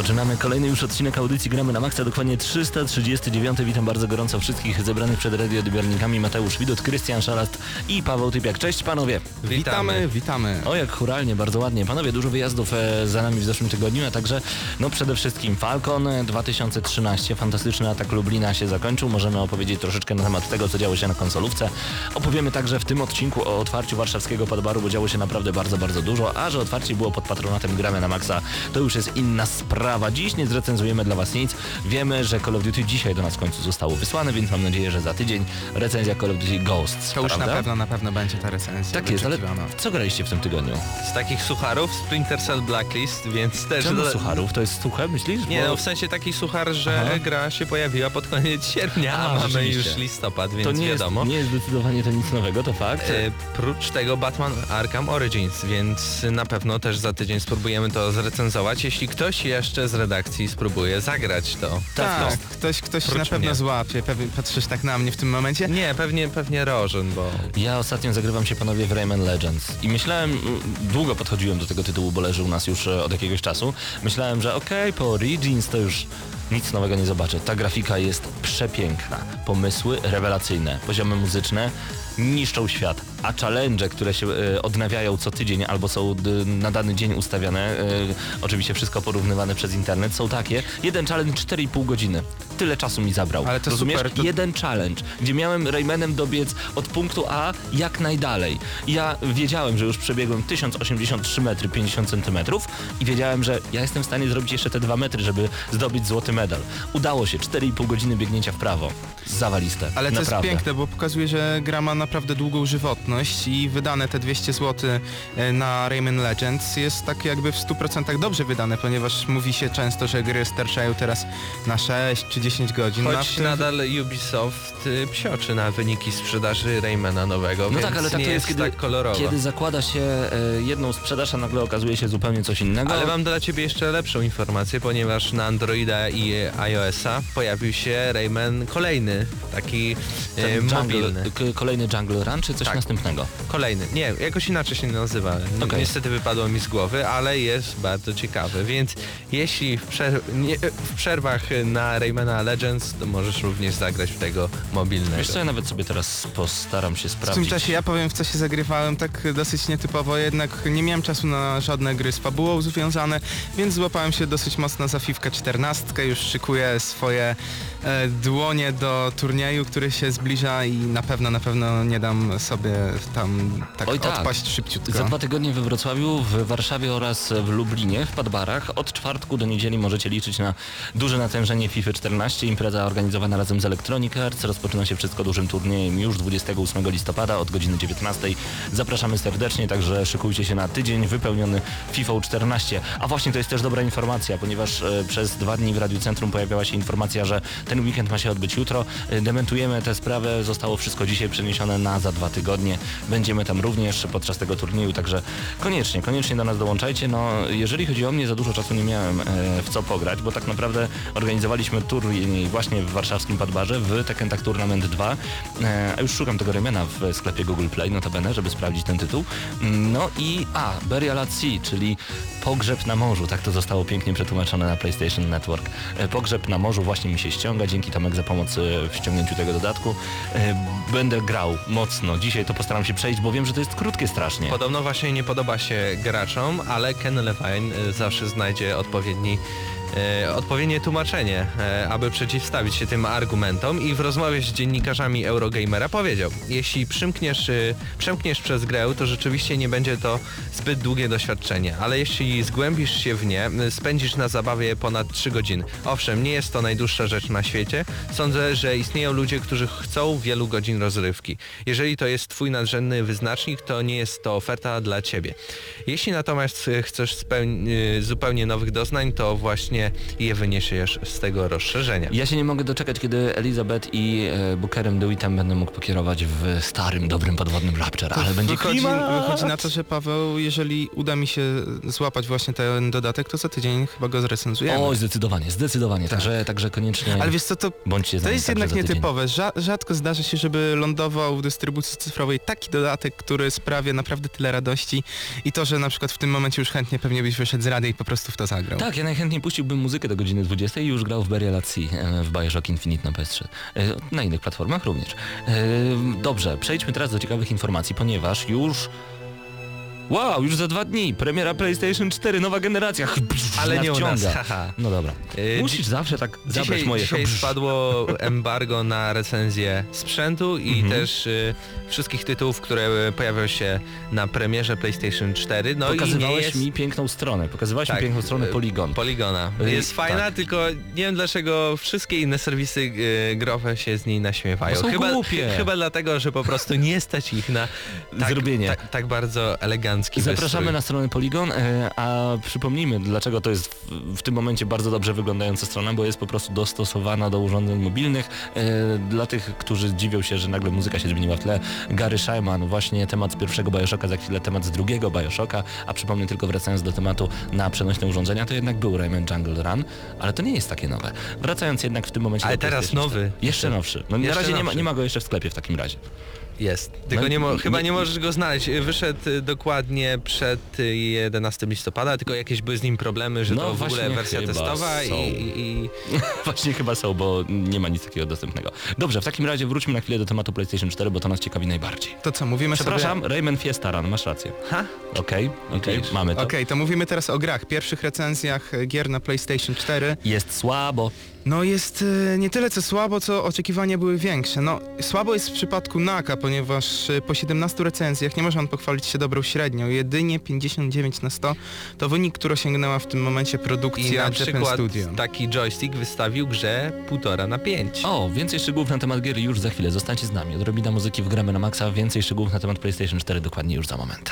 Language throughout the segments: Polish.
Rozpoczynamy kolejny już odcinek audycji Gramy na Maxa, dokładnie 339. Witam bardzo gorąco wszystkich zebranych przed radioodbiornikami Mateusz Widut, Krystian Szalast i Paweł Typiak. Cześć panowie! Witamy, witamy. O, jak churalnie, bardzo ładnie. Panowie, dużo wyjazdów e, za nami w zeszłym tygodniu, a także, no przede wszystkim Falcon e, 2013. Fantastyczny atak Lublina się zakończył. Możemy opowiedzieć troszeczkę na temat tego, co działo się na konsolówce. Opowiemy także w tym odcinku o otwarciu warszawskiego podbaru, bo działo się naprawdę bardzo, bardzo dużo, a że otwarcie było pod patronatem Gramy na Maxa, to już jest inna sprawa. Dziś nie zrecenzujemy dla Was nic. Wiemy, że Call of Duty dzisiaj do nas w końcu zostało wysłane, więc mam nadzieję, że za tydzień recenzja Call of Duty Ghosts. To już prawda? na pewno, na pewno będzie ta recenzja. Tak jest, ale co graliście w tym tygodniu? Z takich sucharów Splinter Cell Blacklist, więc też... Czemu doda- sucharów? To jest suche, myślisz? Nie Bo- no, w sensie taki suchar, że Aha. gra się pojawiła pod koniec sierpnia, A, a, mamy już listopad, więc to nie wiadomo. Jest, nie jest zdecydowanie to nic nowego, to fakt. E, prócz tego Batman Arkham Origins, więc na pewno też za tydzień spróbujemy to zrecenzować. Jeśli ktoś jeszcze z redakcji spróbuje zagrać to. Tak, to ktoś, ktoś Prócz na pewno mnie. złapie. Pewnie patrzysz tak na mnie w tym momencie. Nie, pewnie, pewnie Rożyn, bo Ja ostatnio zagrywam się panowie w Rayman Legends i myślałem, długo podchodziłem do tego tytułu, bo leży u nas już e, od jakiegoś czasu. Myślałem, że okej, po Origins to już nic nowego nie zobaczę. Ta grafika jest przepiękna. Pomysły rewelacyjne, poziomy muzyczne niszczą świat, a challenge, które się e, odnawiają co tydzień albo są d, na dany dzień ustawiane, e, oczywiście wszystko porównywane przez internet, są takie. Jeden challenge 4,5 godziny. Tyle czasu mi zabrał. Ale to Rozumiesz? super, to- Jeden challenge, gdzie miałem Raymanem dobiec od punktu A jak najdalej. Ja wiedziałem, że już przebiegłem 1083 metry 50 centymetrów i wiedziałem, że ja jestem w stanie zrobić jeszcze te dwa metry, żeby zdobyć złoty medal. Udało się, 4,5 godziny biegnięcia w prawo. Zawaliste. Ale to Naprawdę. jest piękne, bo pokazuje, że gra ma naprawdę długą żywotność i wydane te 200 zł na Rayman Legends jest tak jakby w 100% dobrze wydane, ponieważ mówi się często, że gry starszają teraz na 6 czy 10 godzin. No, a w choć tym- nadal Ubisoft y, psioczy na wyniki sprzedaży Raymana nowego, No więc tak, ale tak nie to jest, kiedy, tak kolorowo. kiedy zakłada się e, jedną sprzedaż, a nagle okazuje się zupełnie coś innego. Ale mam dla Ciebie jeszcze lepszą informację, ponieważ na Androida i iOS-a pojawił się Rayman kolejny, taki e, jungle, mobilny. kolejny Jungle Run, czy coś Tak. następnego? Kolejny. Nie, jakoś inaczej się nie nazywa. Okej. Niestety wypadło mi z głowy, ale jest bardzo ciekawy, więc jeśli w, przer- nie, w przerwach na Raymana Legends, to możesz również zagrać w tego mobilnego. Wiesz co, ja nawet sobie teraz postaram się W tym sprawdzić. czasie ja powiem w co się zagrywałem tak dosyć nietypowo, jednak nie miałem czasu na żadne gry z fabułą związane, więc złapałem się dosyć mocno za FIFA 14, już szykuję swoje e, dłonie do turnieju, który się zbliża i na pewno, na pewno nie dam sobie tam tak Oj, tak. odpaść szybciutko. Za dwa tygodnie we Wrocławiu, w Warszawie oraz w Lublinie, w Padbarach. Od czwartku do niedzieli możecie liczyć na duże natężenie FIFA 14. Impreza organizowana razem z Electronic Arts. Rozpoczyna się wszystko dużym turniejem już 28 listopada od godziny 19. Zapraszamy serdecznie, także szykujcie się na tydzień wypełniony FIFA 14. A właśnie to jest też dobra informacja, ponieważ e, przez dwa dni w Radiu Centrum pojawiała się informacja, że ten weekend ma się odbyć jutro. E, Dementujemy tę sprawę, zostało wszystko dzisiaj przeniesione na za dwa tygodnie. Będziemy tam również podczas tego turnieju, także koniecznie, koniecznie do nas dołączajcie. No, jeżeli chodzi o mnie, za dużo czasu nie miałem e, w co pograć, bo tak naprawdę organizowaliśmy turniej właśnie w warszawskim Padbarze w Tekken Tag Tournament 2, e, a już szukam tego Remiana w sklepie Google Play, notabene, żeby sprawdzić ten tytuł. Mm, No i a, Burial at Sea, czyli Pogrzeb na morzu, tak to zostało pięknie przetłumaczone na PlayStation Network. E, Pogrzeb na morzu właśnie mi się ściąga, dzięki Tomek za pomoc e, w ściągnięciu tego dodatku. Będę grał mocno, dzisiaj to postaram się przejść, bo wiem, że to jest krótkie strasznie. Podobno właśnie nie podoba się graczom, ale Ken Levine zawsze znajdzie odpowiedni odpowiednie tłumaczenie, e, aby przeciwstawić się tym argumentom i w rozmowie z dziennikarzami Eurogamera powiedział, jeśli przymkniesz, e, przemkniesz przez grę, to rzeczywiście nie będzie to zbyt długie doświadczenie, ale jeśli zgłębisz się w nie, e, spędzisz na zabawie ponad 3 godziny. Owszem, nie jest to najdłuższa rzecz na świecie, sądzę, że istnieją ludzie, którzy chcą wielu godzin rozrywki. Jeżeli to jest twój nadrzędny wyznacznik, to nie jest to oferta dla ciebie. Jeśli natomiast e, chcesz e, zupełnie nowych doznań, to właśnie je wyniesiesz z tego rozszerzenia. Ja się nie mogę doczekać, kiedy Elizabeth i e, Bookerem DeWittem będę mógł pokierować w starym, dobrym podwodnym Rapture, ale będzie wychodzi, klimat. wychodzi na to, że Paweł, jeżeli uda mi się złapać właśnie ten dodatek, to za tydzień chyba go zrecenzujemy. Oj, zdecydowanie, zdecydowanie, także, także koniecznie Ale wiesz co, to, bądźcie to jest jednak nietypowe. Rza, rzadko zdarza się, żeby lądował w dystrybucji cyfrowej taki dodatek, który sprawia naprawdę tyle radości i to, że na przykład w tym momencie już chętnie pewnie byś wyszedł z rady i po prostu w to zagrał. Tak, ja najchętniej puściłbym muzykę do godziny 20 i już grał w Sea e, w Bioshock Infinite na PS3. E, Na innych platformach również. E, Dobrze, przejdźmy teraz do ciekawych informacji, ponieważ już... Wow, już za dwa dni, premiera PlayStation 4, nowa generacja. Ale nie u nas, haha. No dobra. E, Musisz zawsze tak zabrać Dzisiaj, moje... dzisiaj spadło embargo na recenzję sprzętu i Mhm. też y, wszystkich tytułów, które pojawią się na premierze PlayStation 4. No Pokazywałeś jest... mi piękną stronę, pokazywałeś mi Tak, piękną stronę e, Polygon. Poligona. Y, Jest fajna, tak. tylko nie wiem dlaczego wszystkie inne serwisy y, growe się z niej naśmiewają. Chyba, głupie. chyba dlatego, że po prostu nie stać ich na tak, Zrobienie. Tak, tak bardzo elegancki Zapraszamy wystrój. na stronę Polygon, e, a przypomnijmy, dlaczego to jest w, w tym momencie bardzo dobrze wyglądająca strona, bo jest po prostu dostosowana do urządzeń mobilnych. E, Dla tych, którzy dziwią się, że nagle muzyka się zmieniła w tle, Gary Shyman, właśnie temat z pierwszego Bioshocka, za chwilę temat z drugiego Bioshocka, a przypomnę tylko wracając do tematu na przenośne urządzenia, to jednak był Rayman Jungle Run, ale to nie jest takie nowe. Wracając jednak w tym momencie Ale do teraz nowy. 4. Jeszcze nowszy. No, na Jeszcze razie nie ma, nie ma go jeszcze w sklepie w takim razie. Jest. Tylko No, nie mo- chyba nie możesz go znaleźć. Wyszedł y, dokładnie przed y, 11 listopada, tylko jakieś były z nim problemy, że No to w ogóle wersja testowa i, są. i, i Właśnie chyba są, bo nie ma nic takiego dostępnego. Dobrze, w takim razie wróćmy na chwilę do tematu PlayStation 4, bo to nas ciekawi najbardziej. To co, mówimy Przepraszam, sobie... Rayman Fiesta Run, masz rację. Ha? Okej, okej, Widzisz? mamy to. Okej, to mówimy teraz o grach, pierwszych recenzjach e, gier na PlayStation 4. Jest słabo. No jest e, nie tyle co słabo, co oczekiwania były większe. No słabo jest w przypadku Naka, ponieważ e, po 17 recenzjach nie może on pochwalić się dobrą średnią. Jedynie 59 na 100 to wynik, który osiągnęła w tym momencie I produkcja na Japan przykład Studio. taki joystick wystawił grze 1,5 na 5. O, więcej szczegółów na temat gier już za chwilę. Zostańcie z nami. Odrobina muzyki w gramy na maksa. Więcej szczegółów na temat PlayStation 4 dokładnie już za moment.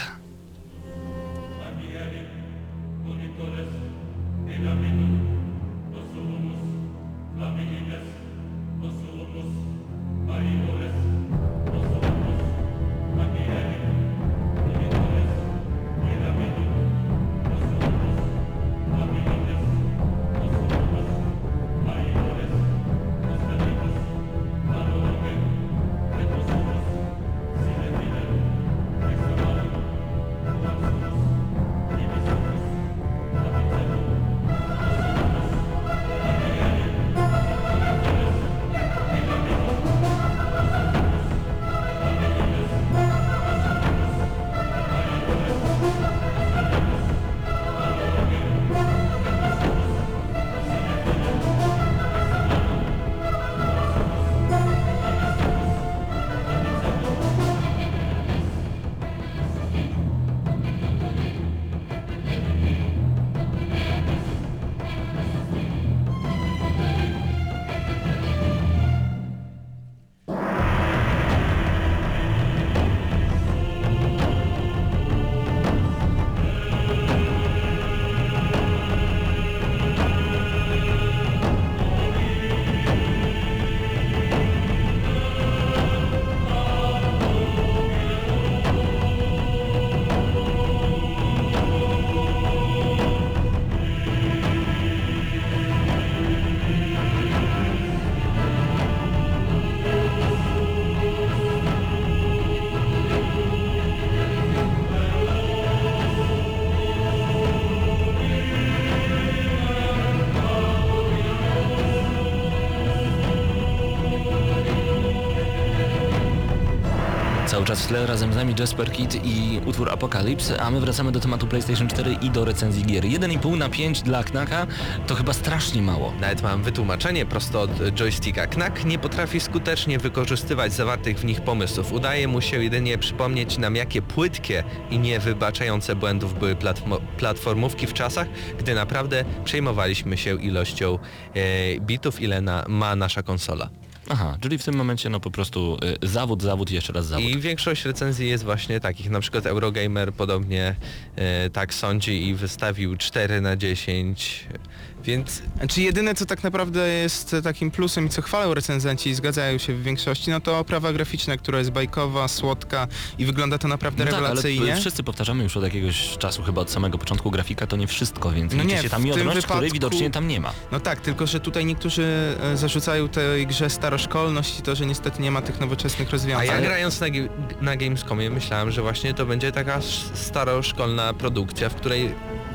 Cały czas w tle razem z nami Jasper Kid i utwór Apocalypse, a my wracamy do tematu PlayStation 4 i do recenzji gier. 1,5 na 5 dla Knaka to chyba strasznie mało. Nawet mam wytłumaczenie prosto od joysticka. Knack nie potrafi skutecznie wykorzystywać zawartych w nich pomysłów. Udaje mu się jedynie przypomnieć nam, jakie płytkie i niewybaczające błędów były platformówki w czasach, gdy naprawdę przejmowaliśmy się ilością e, bitów, ile na, ma nasza konsola. Aha, czyli w tym momencie no po prostu y, zawód, zawód i jeszcze raz zawód. I większość recenzji jest właśnie takich, na przykład Eurogamer podobnie e, tak sądzi i wystawił 4 na 10, więc Znaczy jedyne co tak naprawdę jest takim plusem i co chwalą recenzenci i zgadzają się w większości, no to oprawa graficzna, która jest bajkowa, słodka i wygląda to naprawdę No tak, ale rewelacyjnie. wszyscy powtarzamy już od jakiegoś czasu, chyba od samego początku, grafika to nie wszystko, więc No nie, się ta w tym miodność, której wypadku- widocznie tam nie ma. No tak, tylko że tutaj niektórzy e, zarzucają tej grze staroszkolność i to, że niestety nie ma tych nowoczesnych A rozwiązań. ja grając na, na Gamescomie myślałem, że właśnie to będzie taka staroszkolna produkcja, w której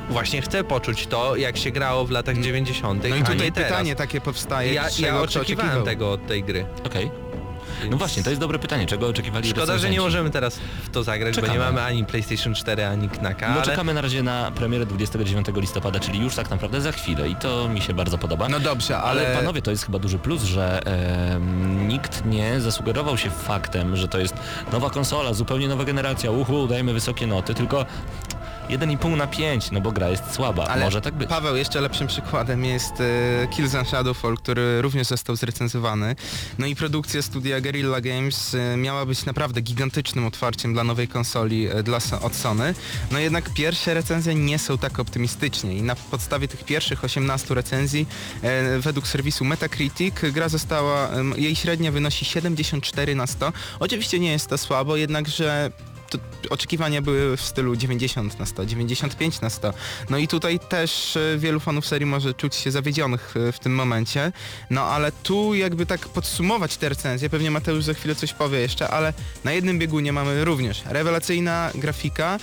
właśnie chcę poczuć to, jak się grało w latach 90. No i tutaj pytanie takie powstaje, Ja, ja oczekiwałem oczekiwał? tego od tej gry. Okej. No Więc właśnie, to jest dobre pytanie, czego oczekiwali Szkoda, że nie możemy teraz w to zagrać, Czekamy. bo nie mamy ani PlayStation 4, ani Knacka, No ale czekamy na razie na premierę 29 listopada, czyli już tak naprawdę za chwilę i to mi się bardzo podoba. No dobrze, ale... Ale panowie, to jest chyba duży plus, że em, nikt nie zasugerował się faktem, że to jest nowa konsola, zupełnie nowa generacja, uhu, dajemy wysokie noty, tylko 1,5 na 5, no bo gra jest słaba, Ale może tak być. Paweł, jeszcze lepszym przykładem jest e, Killzone Shadowfall, który również został zrecenzowany. No i produkcja studia Guerrilla Games e, miała być naprawdę gigantycznym otwarciem dla nowej konsoli e, dla, od Sony. No jednak pierwsze recenzje nie są tak optymistycznie i na podstawie tych pierwszych 18 recenzji e, według serwisu Metacritic gra została, jej średnia wynosi 74 na 100. Oczywiście nie jest to słabo, jednakże oczekiwania były w stylu 90 na 100, 95 na 100. No i tutaj też e, wielu fanów serii może czuć się zawiedzionych e, w tym momencie. No ale tu jakby tak podsumować te recenzje, pewnie Mateusz za chwilę coś powie jeszcze, ale na jednym biegunie mamy również rewelacyjna grafika,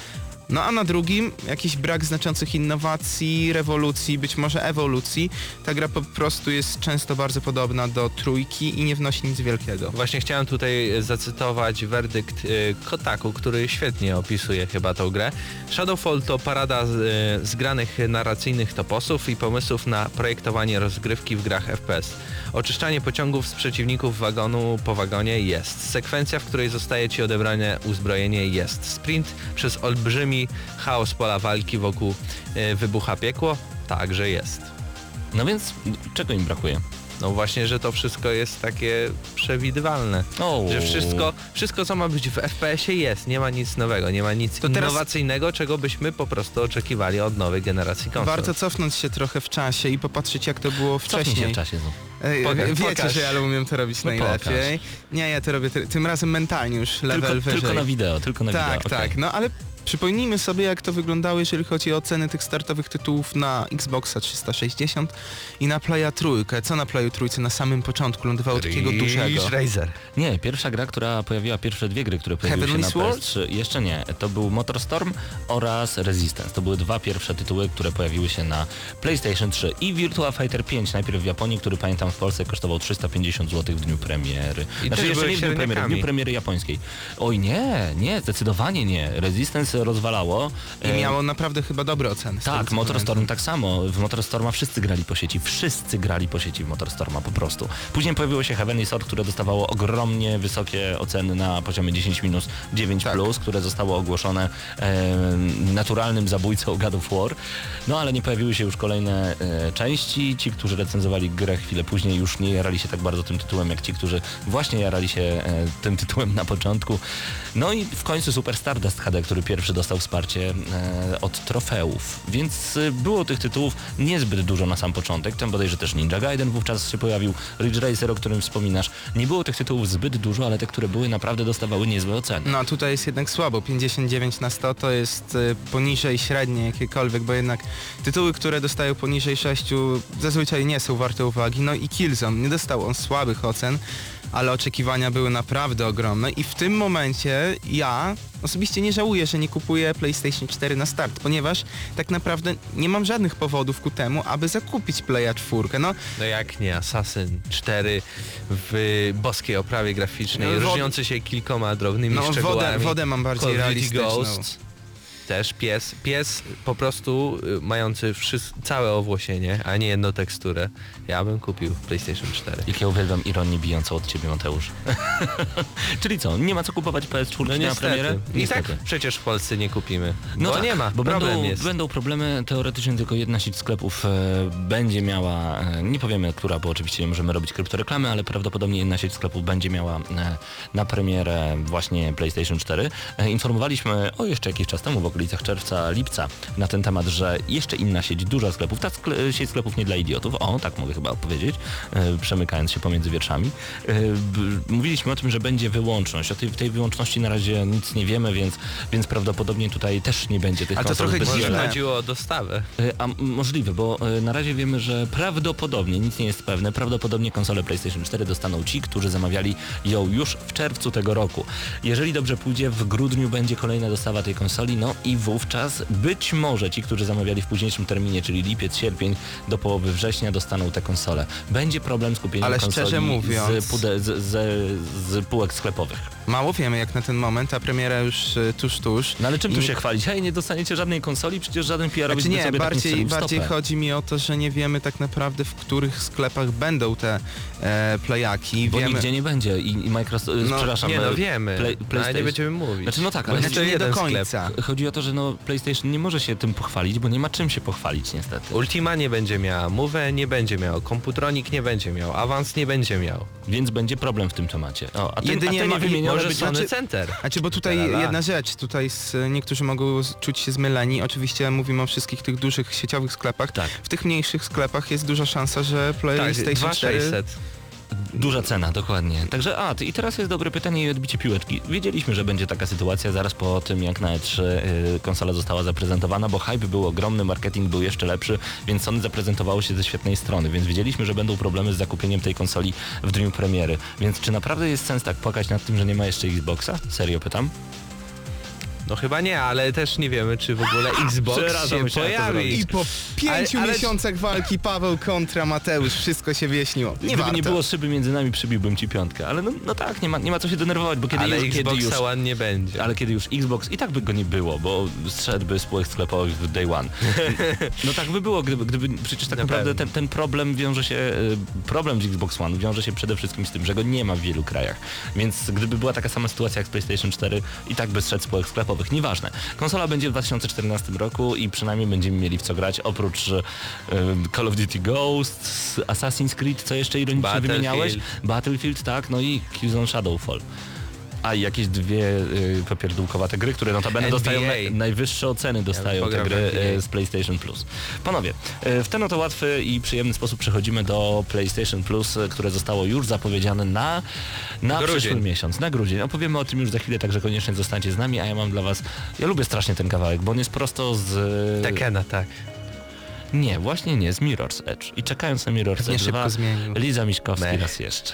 no a na drugim jakiś brak znaczących innowacji, rewolucji, być może ewolucji. Ta gra po prostu jest często bardzo podobna do trójki i nie wnosi nic wielkiego. Właśnie chciałem tutaj zacytować werdykt y, Kotaku, który świetnie opisuje chyba tą grę. Shadowfall to parada y, zgranych narracyjnych toposów i pomysłów na projektowanie rozgrywki w grach FPS. Oczyszczanie pociągów z przeciwników wagonu po wagonie jest. Sekwencja, w której zostaje ci odebrane uzbrojenie jest. Sprint przez olbrzymi chaos pola walki wokół y, wybucha piekło także jest. No więc czego im brakuje? No właśnie, że to wszystko jest takie przewidywalne. O, Że wszystko, wszystko co ma być w FPS-ie jest, nie ma nic nowego, nie ma nic To teraz- innowacyjnego, czego byśmy po prostu oczekiwali od nowej generacji konsol. Warto cofnąć się trochę w czasie i popatrzeć jak to było Cofnij wcześniej. się w czasie znów. Ej, Pokaż, wiecie, pokaż. że ja umiem to robić No najlepiej. Nie, ja to robię ty- tym razem mentalnie już level Tylko, wyżej. tylko na wideo, tylko na tak, wideo. okej. tak. No ale przypomnijmy sobie jak to wyglądało, jeżeli chodzi o ceny tych startowych tytułów na Xboxa 360 i na Playa Trójkę. Co na Playu Trójce na samym początku lądowało takiego dużego? Ridge Racer. Nie, pierwsza gra, która pojawiła, pierwsze dwie gry, które pojawiły Heavenly się na Sword? PS3, jeszcze nie. To był Motorstorm oraz Resistance. To były dwa pierwsze tytuły, które pojawiły się na PlayStation 3 i Virtua Fighter 5, najpierw w Japonii, który pamiętam w Polsce kosztował 350 zł w dniu premiery. I znaczy jeszcze nie w dniu premiery, w dniu premiery japońskiej. Oj nie, nie, zdecydowanie nie. Resistance rozwalało. I E, miało naprawdę chyba dobre oceny. tak, Motorstorm tak samo. W Motorstorma wszyscy grali po sieci. Wszyscy grali po sieci w Motorstorma po prostu. Później pojawiło się Heavenly Sword, które dostawało ogromnie wysokie oceny na poziomie 10 minus 9 Tak. plus, które zostało ogłoszone e, naturalnym zabójcą God of War. No ale nie pojawiły się już kolejne e, części. Ci, którzy recenzowali grę chwilę później już nie jarali się tak bardzo tym tytułem, jak ci, którzy właśnie jarali się e, tym tytułem na początku. No i w końcu Super Stardust HD, który pierwszy dostał wsparcie e, od trofeów. Więc e, było tych tytułów niezbyt dużo na sam początek. Tym bodajże też Ninja Gaiden wówczas się pojawił, Ridge Racer, o którym wspominasz. Nie było tych tytułów zbyt dużo, ale te, które były, naprawdę dostawały niezłe oceny. No tutaj jest jednak słabo. 59 na 100 to jest y, poniżej średniej jakiekolwiek, bo jednak tytuły, które dostają poniżej 6 zazwyczaj nie są warte uwagi. No i Killzone, nie dostał on słabych ocen, ale oczekiwania były naprawdę ogromne i w tym momencie ja osobiście nie żałuję, że nie kupuję PlayStation 4 na start, ponieważ tak naprawdę nie mam żadnych powodów ku temu, aby zakupić Playa 4. No, No jak nie, Assassin 4 w boskiej oprawie graficznej, No, różniący się kilkoma drobnymi no wodę, szczegółami. wodę mam Call bardziej Duty realistyczną. Ghosts, też pies. Pies po prostu y, mający całe owłosienie, a nie jedną teksturę. Ja bym kupił PlayStation 4. Jak ja uwielbiam ironię bijącą od ciebie, Mateusz. Czyli co, nie ma co kupować PS4 No na premierę? niestety. I tak przecież w Polsce nie kupimy. No bo tak, nie ma, bo problem będą, jest. będą problemy, teoretycznie tylko jedna sieć sklepów e, będzie miała, e, nie powiemy która, bo oczywiście nie możemy robić kryptoreklamy, ale prawdopodobnie jedna sieć sklepów będzie miała e, na premierę właśnie PlayStation 4. E, informowaliśmy o jeszcze jakiś czas temu, w okolicach czerwca, lipca, na ten temat, że jeszcze inna sieć, duża sklepów, ta skle, sieć sklepów nie dla idiotów, o, tak mogę chyba odpowiedzieć, e, przemykając się pomiędzy wierszami. E, mówiliśmy o tym, że będzie wyłączność. O tej, tej wyłączności na razie nic nie wiemy, więc, więc prawdopodobnie tutaj też nie będzie tych Ale to trochę dziwne. chodziło o dostawę. E, A możliwe, bo na razie wiemy, że prawdopodobnie, nic nie jest pewne, prawdopodobnie konsolę PlayStation 4 dostaną ci, którzy zamawiali ją już w czerwcu tego roku. Jeżeli dobrze pójdzie, w grudniu będzie kolejna dostawa tej konsoli, no i wówczas być może ci, którzy zamawiali w późniejszym terminie, czyli lipiec, sierpień do połowy września dostaną tę konsolę. Będzie problem z kupieniem Ale konsoli szczerze mówiąc- z, pude, z, z, z półek sklepowych. Mało wiemy jak na ten moment, a premiera już e, tuż, tuż. No ale czym I tu nie- się chwalić? Hej, nie dostaniecie żadnej konsoli, przecież żaden PR-owiec Znaczy nie, sobie tak nie bardziej, bardziej stopę. chodzi mi o to, że nie wiemy tak naprawdę w których sklepach będą te e, playaki. Bo wiemy, nigdzie nie będzie i, i Microsoft, No, przepraszam, Nie no e, wiemy, Play- ale nie PlayStation- będziemy mówić. Znaczy no tak, ale Będzie znaczy nie do jeden sklep. końca. chodzi o to, że no PlayStation nie może się tym pochwalić, bo nie ma czym się pochwalić niestety. Ultima nie będzie miała, Move nie będzie miał, Komputronik nie będzie miał, Avance nie będzie miał. Więc będzie problem w tym temacie. O, a ten, Jedynie a te ma- niewymienione Może być Sony znaczy- Center. Znaczy, bo tutaj jedna rzecz, tutaj s- niektórzy mogą z- czuć się zmyleni. Oczywiście mówimy o wszystkich tych dużych sieciowych sklepach. Tak. W tych mniejszych sklepach jest duża szansa, że Tak, PlayStation 4 2600. Duża cena, dokładnie. Także, a, i teraz jest dobre pytanie i odbicie piłeczki. Wiedzieliśmy, że będzie taka sytuacja zaraz po tym, jak na E3 y, konsola została zaprezentowana, bo hype był ogromny, marketing był jeszcze lepszy, więc Sony zaprezentowało się ze świetnej strony, więc wiedzieliśmy, że będą problemy z zakupieniem tej konsoli w dniu premiery. Więc czy naprawdę jest sens tak płakać nad tym, że nie ma jeszcze Xboxa? Serio pytam? No chyba nie, ale też nie wiemy, czy w ogóle Xbox Przerażam się się, jak to pojawi. I po pięciu Ale- ale- miesiącach walki Paweł kontra Mateusz, wszystko się wyjaśniło. Nie Gdyby warto. nie było szyby między nami, przybiłbym ci piątkę. Ale no, no tak, nie ma, nie ma co się denerwować, bo kiedy Ale już, kiedy Xbox już One nie będzie. Ale kiedy już Xbox i tak by go nie było, bo zszedłby z spółek sklepowych w day one. No tak by było, gdyby, gdyby przecież tak Na naprawdę pewno. ten, ten problem wiąże się, e, problem z Xbox One wiąże się przede wszystkim z tym, że go nie ma w wielu krajach. Więc gdyby była taka sama sytuacja jak z PlayStation 4 i tak by zszedł z spółek sklepowych, nieważne. Konsola będzie w 2014 roku i przynajmniej będziemy mieli w co grać, oprócz e, Call of Duty Ghosts, Assassin's Creed, co jeszcze ironicznie wymieniałeś? Battlefield, tak, no i Killzone Shadowfall. A i jakieś dwie y, popierdółkowate gry, które notabene NBA. dostają na, najwyższe oceny dostają te pogram w gry NBA. y, z PlayStation Plus. Panowie, y, w ten oto łatwy i przyjemny sposób przechodzimy do PlayStation Plus, y, które zostało już zapowiedziane na, na Grudzień. przyszły miesiąc, na grudzień. Opowiemy o tym już za chwilę, także koniecznie zostańcie z nami, a ja mam dla was, ja lubię strasznie ten kawałek, bo on jest prosto z... Tekena, tak. Nie, właśnie nie, z Mirror's Edge. I czekając na Mirror's Pewnie Edge szybko 2, zmienił. Liza Miśkowski Mech. raz jeszcze.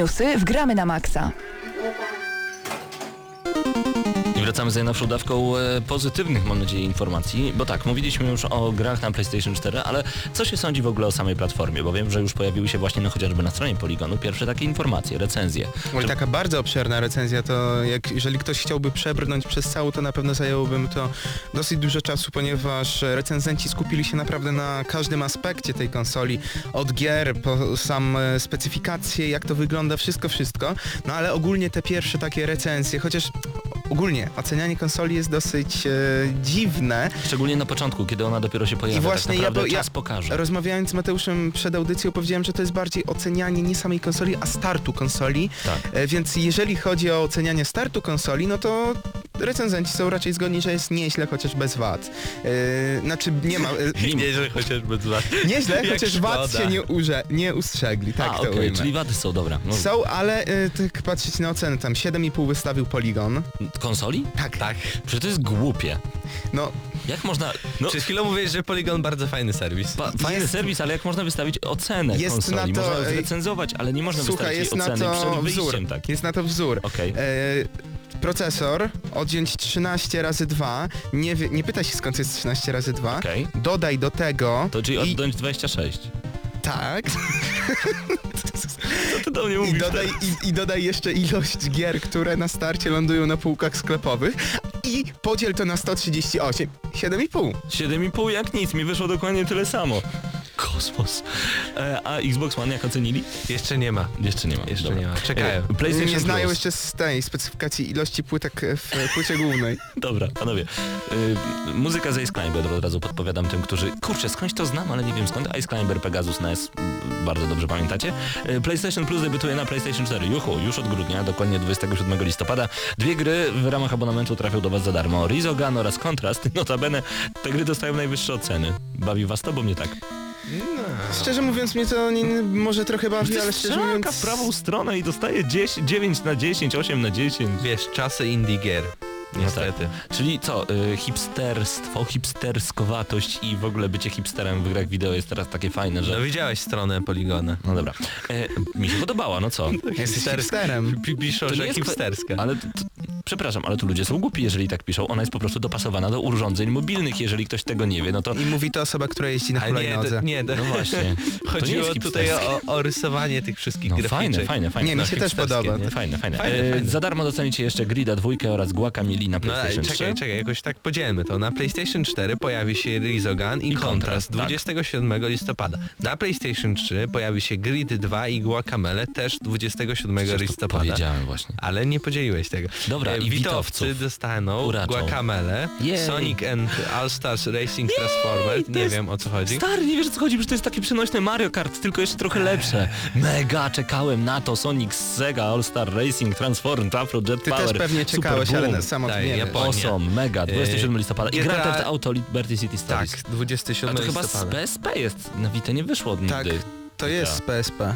Newsy w Gramy na Maxa. Wracamy z najnowszą dawką e, pozytywnych, mam nadzieję, informacji, bo tak, mówiliśmy już o grach na PlayStation 4, ale co się sądzi w ogóle o samej platformie? Bo wiem, że już pojawiły się właśnie no, chociażby na stronie Poligonu pierwsze takie informacje, recenzje. Oj, Czy- taka bardzo obszerna recenzja, to jak, jeżeli ktoś chciałby przebrnąć przez całą, to na pewno zajęłoby to dosyć dużo czasu, ponieważ recenzenci skupili się naprawdę na każdym aspekcie tej konsoli, od gier, po sam e, specyfikacje, jak to wygląda, wszystko, wszystko. No ale ogólnie te pierwsze takie recenzje, chociaż ogólnie ocenianie konsoli jest dosyć e, dziwne, Szczególnie na początku, kiedy ona dopiero się pojawia, I właśnie tak ja naprawdę ja- czas pokaże. Rozmawiając z Mateuszem przed audycją powiedziałem, że to jest bardziej ocenianie nie samej konsoli, a startu konsoli. Tak. E, Więc jeżeli chodzi o ocenianie startu konsoli, no to recenzenci są raczej zgodni, że jest nieźle, chociaż bez wad. E, znaczy nie ma... E, Nieźle chociażby dwa. nieźle, Jak chociaż wad się nie, urze, nie ustrzegli, tak A, to okej, ujmę. czyli wady są, dobra. No, Są, ale e, tak patrzeć na ocenę, tam 7,5 wystawił Polygon. Konsoli? Tak, Tak. Przecież to jest głupie. no Jak można... No, Przed chwilą mówiłeś, że Polygon bardzo fajny serwis. pa, fajny jest- serwis, ale jak można wystawić ocenę Jest konsoli? na to, Można ej, zrecenzować, ale nie można słuchaj, wystawić jest jej na oceny to przed wzór. wyjściem tak. Jest na to wzór. Okej. E, procesor odjąć 13 razy 2, nie, wie- nie pyta się skąd jest 13 razy 2, Okej. dodaj do tego To czyli i, odjąć 26. tak, Co ty do mnie i mówisz dodaj, i, i dodaj jeszcze ilość gier, które na starcie lądują na półkach sklepowych i podziel to na 138, 7,5. 7,5 jak nic, mi wyszło dokładnie tyle samo. Kosmos. E, a Xbox One jak ocenili? Jeszcze nie ma. Jeszcze nie ma. Jeszcze Dobra. nie ma. Czekają. E, PlayStation Nie znają Plus. jeszcze z tej specyfikacji ilości płytek w płycie głównej. Dobra, panowie. Y, muzyka z Ice Climber od razu podpowiadam tym, którzy... Kurczę, skądś to znam, ale nie wiem skąd. Ice Climber, Pegasus NES, bardzo dobrze pamiętacie. Y, PlayStation Plus debiutuje na PlayStation 4. Juhu, już od grudnia, dokładnie 27 listopada. Dwie gry w ramach abonamentu trafią do was za darmo. Rizogan oraz Contrast. Notabene te gry dostają najwyższe oceny. Bawi was to, bo mnie tak. Szczerze mówiąc mnie to nie, może trochę bawi, ale szczerze mówiąc... w prawą stronę i dostaje 10, 9 na 10, 8 na 10. Wiesz, czasy indie gier. No Niestety. Czyli co, y, hipsterstwo, hipsterskowatość i w ogóle bycie hipsterem w grach wideo jest teraz takie fajne, że... No widziałeś stronę Poligona. No dobra. E, mi się podobała, no co? Jesteś hipsterem. Pi- Piszą, To że jest hipsterska. Ale t- t- przepraszam, ale tu ludzie są głupi, jeżeli tak piszą. Ona jest po prostu dopasowana do urządzeń mobilnych. Jeżeli ktoś tego nie wie, no to... I mówi to osoba, która jeździ na Ale nie, hulajnodze. to, nie, to, No właśnie. To nie Chodziło jest tutaj hipsterskie. o, o rysowanie tych wszystkich No graficzek. fajne, fajne, fajne. Nie, mi No, się też hipsterskie, podoba. nie? Fajne, fajne. Fajne, e, fajne. Za darmo docenicie jeszcze Grida 2 oraz Guacamole na No PlayStation 3. czekaj, czekaj, jakoś tak podzielmy to. Na PlayStation 4 pojawi się Rizogan i, I Contrast Contrast, tak. 27 listopada. Na PlayStation 3 pojawi się Grid 2 i Guacamele też 27 Przecież to listopada. Powiedziałem właśnie. Ale nie podzieliłeś tego. Dobra, E, i Witowcy Witowców dostaną uraczą. Guacamele, Jej. Sonic and All Stars Racing Transformers, nie jest wiem o co chodzi. Stary, nie wiesz o co chodzi, przecież to jest takie przenośne Mario Kart, tylko jeszcze trochę lepsze. Mega, czekałem na to. Sonic, Sega, All Star Racing, Transform, Afro, Jet Ty Power. też pewnie czekałeś, ale na samo po- Japonia. Awesome, mega, 27 listopada. I Gra- Grand Theft Auto Liberty City Tak, Stories. 27 A to chyba z listopada. PSP jest, na Vita nie wyszło nigdy. Tak, to jest z PSP.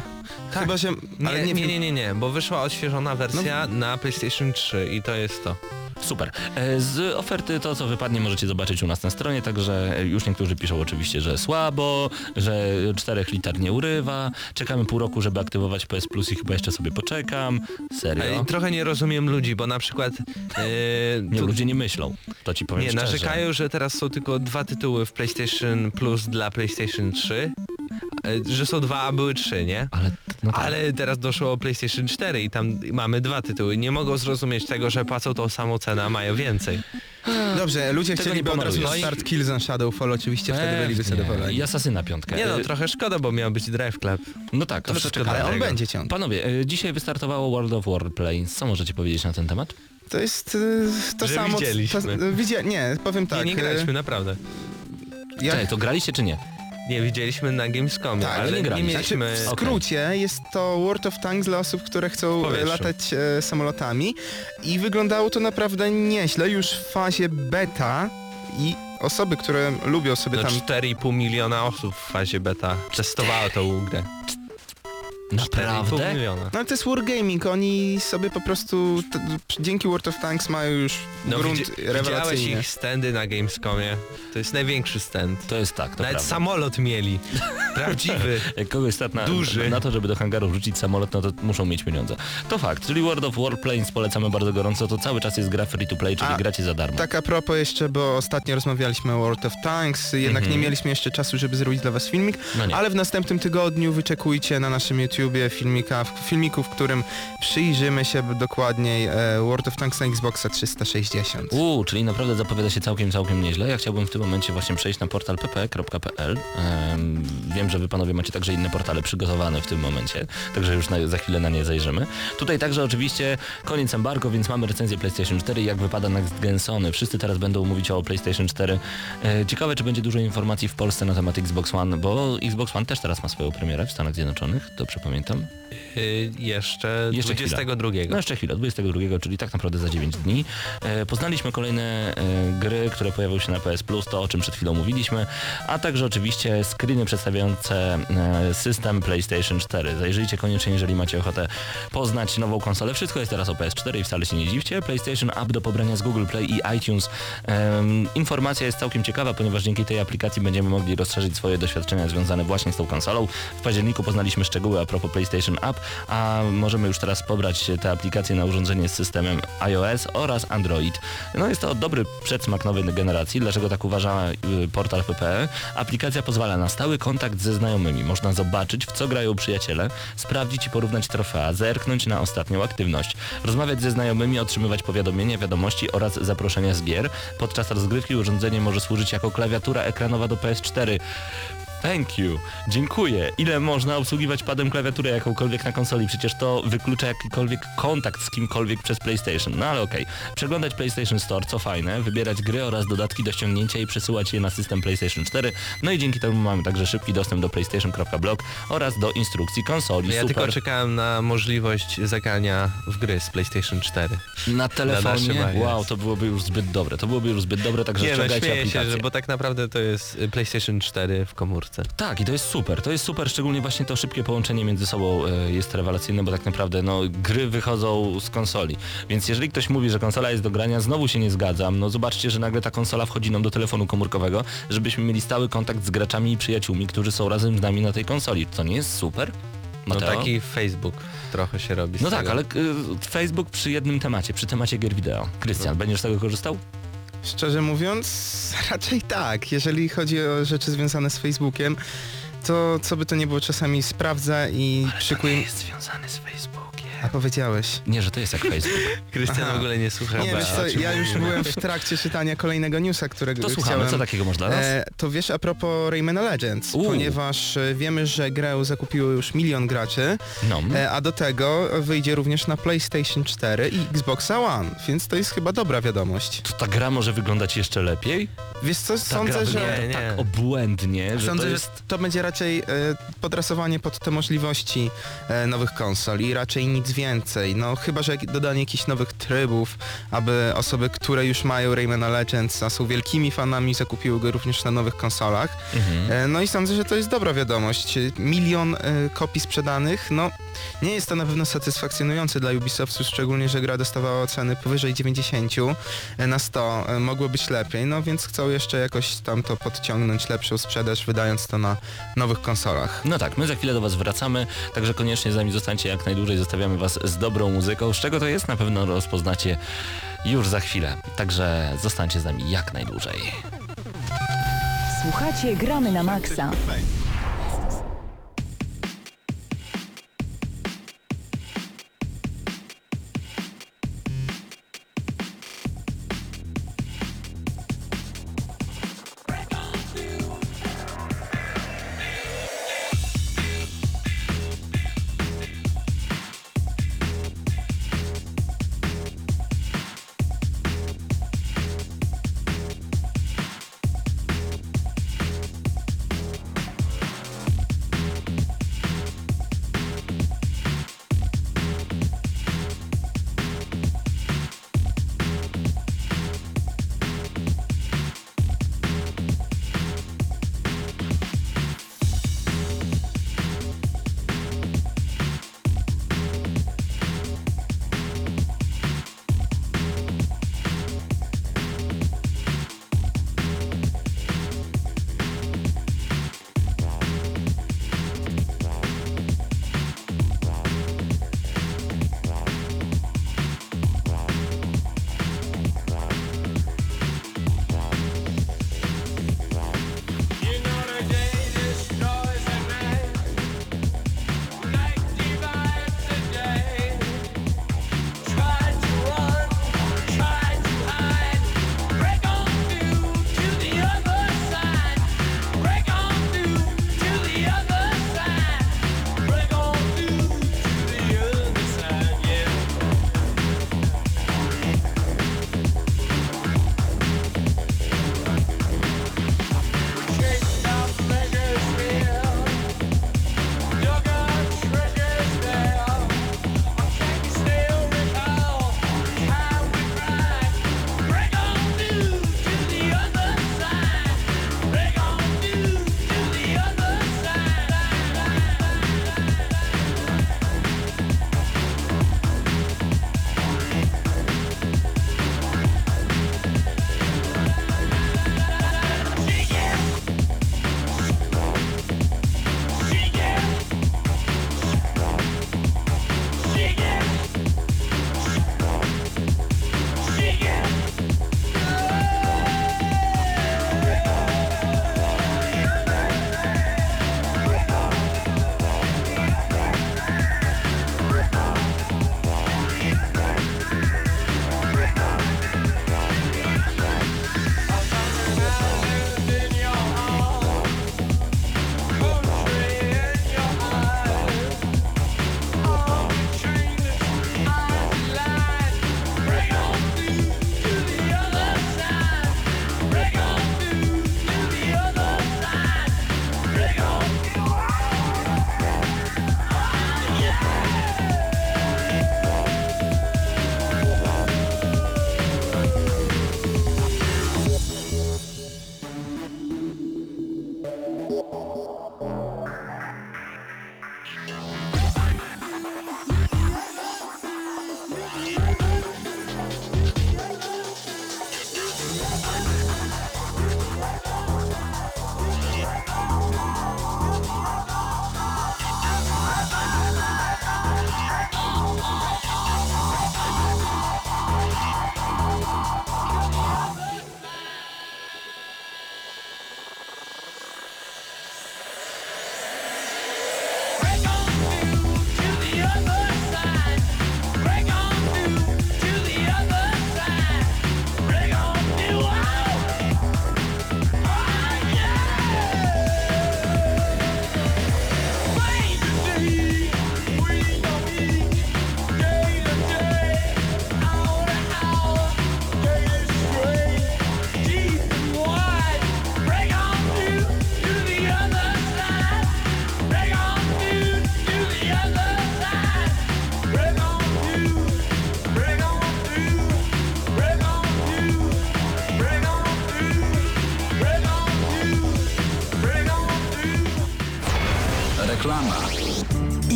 Tak. Chyba. Nie, Ale nie, nie, nie, nie, nie, bo wyszła odświeżona wersja na PlayStation 3 i to jest to. Super. E, Z oferty to, co wypadnie, możecie zobaczyć u nas na stronie, także już niektórzy piszą oczywiście, że słabo, że 4 liter nie urywa. Czekamy pół roku, żeby aktywować PS Plus i chyba jeszcze sobie poczekam. Serio? Trochę nie rozumiem ludzi, bo na przykład e, Nie, tu- ludzie nie myślą. To ci powiem nie szczerze. narzekają, że teraz są tylko dwa tytuły w PlayStation Plus dla PlayStation 3, e, że są dwa, a były trzy, nie? Ale, no tak. Ale teraz doszło o PlayStation 4 i tam mamy dwa tytuły. Nie mogą zrozumieć tego, że płacą tą samą cenę, a mają więcej. Dobrze, ludzie Tego chcieliby nie od razu pomalujesz. start Kills on Shadowfall, oczywiście wtedy byliby zadowoleni. I Asasyna piątkę. Nie no, E, trochę szkoda, bo miał być Drive Club. No tak, To ale wszystko. Ale on dlatego. będzie ciągle. Panowie, e, dzisiaj wystartowało World of Warplanes. Co możecie powiedzieć na ten temat? To jest y, to Że samo... widzieliśmy. To, y, widzia, nie, powiem tak. nie, nie y, graliśmy, naprawdę. ja, Czekaj, to graliście czy nie? Nie, widzieliśmy na Gamescomie, Tak, ale nie nie, graliśmy. mieliśmy... w Okej. skrócie jest to World of Tanks dla osób, które chcą W latać e, samolotami i wyglądało to naprawdę nieźle już w fazie beta i osoby, które lubią sobie No tam 4,5 miliona osób w fazie beta testowało tą grę. Naprawdę? 4,5 miliona. No ale to jest Wargaming, oni sobie po prostu t- dzięki World of Tanks mają już No, grunt widzi- widziałeś rewelacyjny. ich standy na Gamescomie? To jest największy stand. To jest tak, to Nawet prawda. samolot mieli. Prawdziwy. Jak kogoś stać na, Duży. na to, żeby do hangaru wrzucić samolot, no to muszą mieć pieniądze. To fakt, czyli World of Warplanes polecamy bardzo gorąco, to cały czas jest gra free to play, czyli A, gracie za darmo. Tak a propos jeszcze, bo ostatnio rozmawialiśmy o World of Tanks, jednak nie mieliśmy jeszcze czasu, żeby zrobić dla was filmik, Mhm. No ale w następnym tygodniu wyczekujcie na naszym YouTubie filmika, filmiku, w którym przyjrzymy się dokładniej e, World of Tanks na Xboxa 360. Uuu, czyli naprawdę zapowiada się całkiem, całkiem nieźle. Ja chciałbym w tym momencie właśnie przejść na portal pp.pl. Em, wiem, że wy panowie macie także inne portale przygotowane w tym momencie, także już na, za chwilę na nie zajrzymy. Tutaj także oczywiście koniec embargo, więc mamy recenzję PlayStation 4 jak wypada Next Gen Sony. Wszyscy teraz będą mówić o PlayStation 4. E, ciekawe, czy będzie dużo informacji w Polsce na temat Xbox One, bo Xbox One też teraz ma swoją premierę w Stanach Zjednoczonych, dobrze pamiętam. Y, jeszcze, Jeszcze 22. No jeszcze chwilę, 22, czyli tak naprawdę za 9 dni. E, poznaliśmy kolejne e, gry, które pojawią się na PS Plus, to o czym przed chwilą mówiliśmy, a także oczywiście screeny przedstawiające e, system PlayStation 4. Zajrzyjcie koniecznie, jeżeli macie ochotę poznać nową konsolę. Wszystko jest teraz o PS4 i wcale się nie dziwcie. PlayStation App do pobrania z Google Play i iTunes. Informacja jest całkiem ciekawa, ponieważ dzięki tej aplikacji będziemy mogli rozszerzyć swoje doświadczenia związane właśnie z tą konsolą. W październiku poznaliśmy szczegóły a propos PlayStation App, a możemy już teraz pobrać tę aplikację na urządzenie z systemem iOS oraz Android. No jest to dobry przedsmak nowej generacji. Dlaczego tak uważa y, portal PPE? Aplikacja pozwala na stały kontakt ze znajomymi. Można zobaczyć, w co grają przyjaciele, sprawdzić i porównać trofea, zerknąć na ostatnią aktywność, rozmawiać ze znajomymi, otrzymywać powiadomienia, wiadomości oraz zaproszenia z gier. Podczas rozgrywki urządzenie może służyć jako klawiatura ekranowa do PS4. Thank you. Dziękuję. Ile można obsługiwać padem klawiaturę jakąkolwiek na konsoli? Przecież to wyklucza jakikolwiek kontakt z kimkolwiek przez PlayStation. No ale okej. Przeglądać PlayStation Store, co fajne, wybierać gry oraz dodatki do ściągnięcia i przesyłać je na system PlayStation 4. No i dzięki temu mamy także szybki dostęp do PlayStation.blog oraz do instrukcji konsoli. Ja Super. tylko czekałem na możliwość zagrania w gry z PlayStation 4. Na telefonie? iOS. Wow, to byłoby już zbyt dobre. To byłoby już zbyt dobre, także Nie no, ściągajcie śmieję aplikację. się, że, bo tak naprawdę to jest y, PlayStation 4 w komórce. Tak, i to jest super, to jest super, szczególnie właśnie to szybkie połączenie między sobą e, jest rewelacyjne, bo tak naprawdę no, gry wychodzą z konsoli. Więc jeżeli ktoś mówi, że konsola jest do grania, znowu się nie zgadzam. No zobaczcie, że nagle ta konsola wchodzi nam do telefonu komórkowego, żebyśmy mieli stały kontakt z graczami i przyjaciółmi, którzy są razem z nami na tej konsoli. To nie jest super? No Mateo? taki Facebook trochę się robi No tak, tego. ale y, Facebook przy jednym temacie, przy temacie gier wideo. Krystian, będziesz z tego korzystał? Szczerze mówiąc, raczej tak. Jeżeli chodzi o rzeczy związane z Facebookiem, to co by to nie było, czasami sprawdza i szykuję... jest związany z Facebookiem. A powiedziałeś. Nie, że to jest jak Facebook. Krystian w ogóle nie słucha. Nie, wiesz co, ja już byłem w trakcie czytania kolejnego newsa, którego To słuchamy, chciałem... co takiego nas? E, to wiesz a propos Rayman Legends, U. ponieważ e, wiemy, że grę zakupiło już milion graczy, No. e, a do tego wyjdzie również na PlayStation 4 i Xboxa One, więc to jest chyba dobra wiadomość. To ta gra może wyglądać jeszcze lepiej? Wiesz co, Ta sądzę, gra że... Nie, nie. tak obłędnie, że Sądzę, to że jest... to będzie raczej e, podrasowanie pod te możliwości e, nowych konsol i raczej nic więcej. No chyba, że dodanie jakichś nowych trybów, aby osoby, które już mają Raymana Legends, a są wielkimi fanami, zakupiły go również na nowych konsolach. Mhm. E, no i sądzę, że to jest dobra wiadomość. Milion e, kopii sprzedanych, no nie jest to na pewno satysfakcjonujące dla Ubisoftu, szczególnie, że gra dostawała oceny powyżej 90 e, na 100. E, Mogło być lepiej, no więc chcą jeszcze jakoś tam to podciągnąć, lepszą sprzedaż, wydając to na nowych konsolach. No tak, my za chwilę do Was wracamy, także koniecznie z nami zostańcie jak najdłużej, zostawiamy Was z dobrą muzyką. Z czego to jest, na pewno rozpoznacie już za chwilę, także zostańcie z nami jak najdłużej. Słuchacie Gramy na Maxa.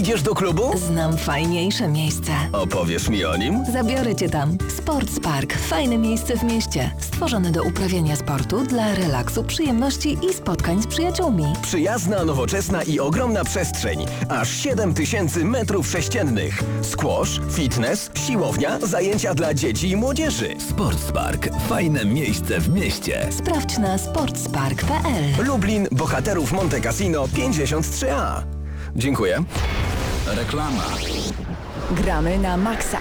Idziesz do klubu? Znam fajniejsze miejsce. Opowiesz mi o nim? Zabiorę cię tam. Sports Park. Fajne miejsce w mieście. Stworzone do uprawiania sportu dla relaksu, przyjemności i spotkań z przyjaciółmi. Przyjazna, nowoczesna i ogromna przestrzeń. Aż 7 tysięcy metrów sześciennych. Squash, fitness, siłownia, zajęcia dla dzieci i młodzieży. Sportspark. Fajne miejsce w mieście. Sprawdź na sportspark.pl. Lublin, Bohaterów Monte Cassino 53A. Dziękuję. Reklama. Gramy na maksa.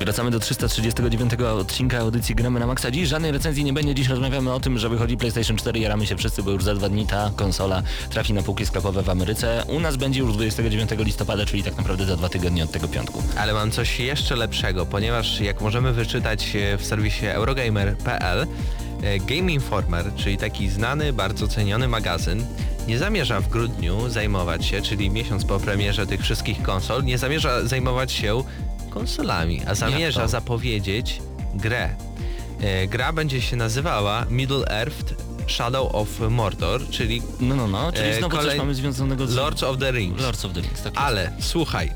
Wracamy do 339 odcinka audycji Gramy na Maxa. Dziś żadnej recenzji nie będzie. Dziś rozmawiamy o tym, że wychodzi PlayStation 4. Jaramy się wszyscy, bo już za dwa dni ta konsola trafi na półki sklepowe w Ameryce. U nas będzie już 29 listopada, czyli tak naprawdę za dwa tygodnie od tego piątku. Ale mam coś jeszcze lepszego, ponieważ jak możemy wyczytać e, w serwisie eurogamer.pl, Game Informer, czyli taki znany, bardzo ceniony magazyn, nie zamierza w grudniu zajmować się, czyli miesiąc po premierze tych wszystkich konsol, nie zamierza zajmować się konsolami, a zamierza zapowiedzieć grę. E, Gra będzie się nazywała Middle Earth Shadow of Mordor, czyli No, no, no, czyli E, znowu coś kolej- mamy związanego z... Lords of the Rings. Lords of the Rings, tak. Ale słuchaj, e,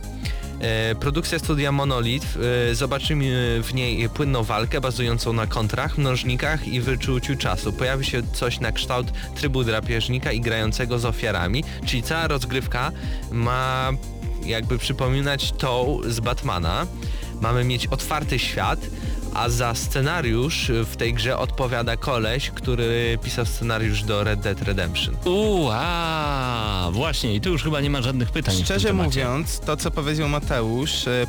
produkcja studia Monolith, e, zobaczymy w niej płynną walkę bazującą na kontrach, mnożnikach i wyczuciu czasu. Pojawi się coś na kształt trybu drapieżnika i grającego z ofiarami, czyli cała rozgrywka ma jakby przypominać tą z Batmana. Mamy mieć otwarty świat, a za scenariusz w tej grze odpowiada koleś, który pisał scenariusz do Red Dead Redemption. Uuu, a, właśnie, i tu już chyba nie ma żadnych pytań. w tym Szczerze mówiąc, to co powiedział Mateusz, y,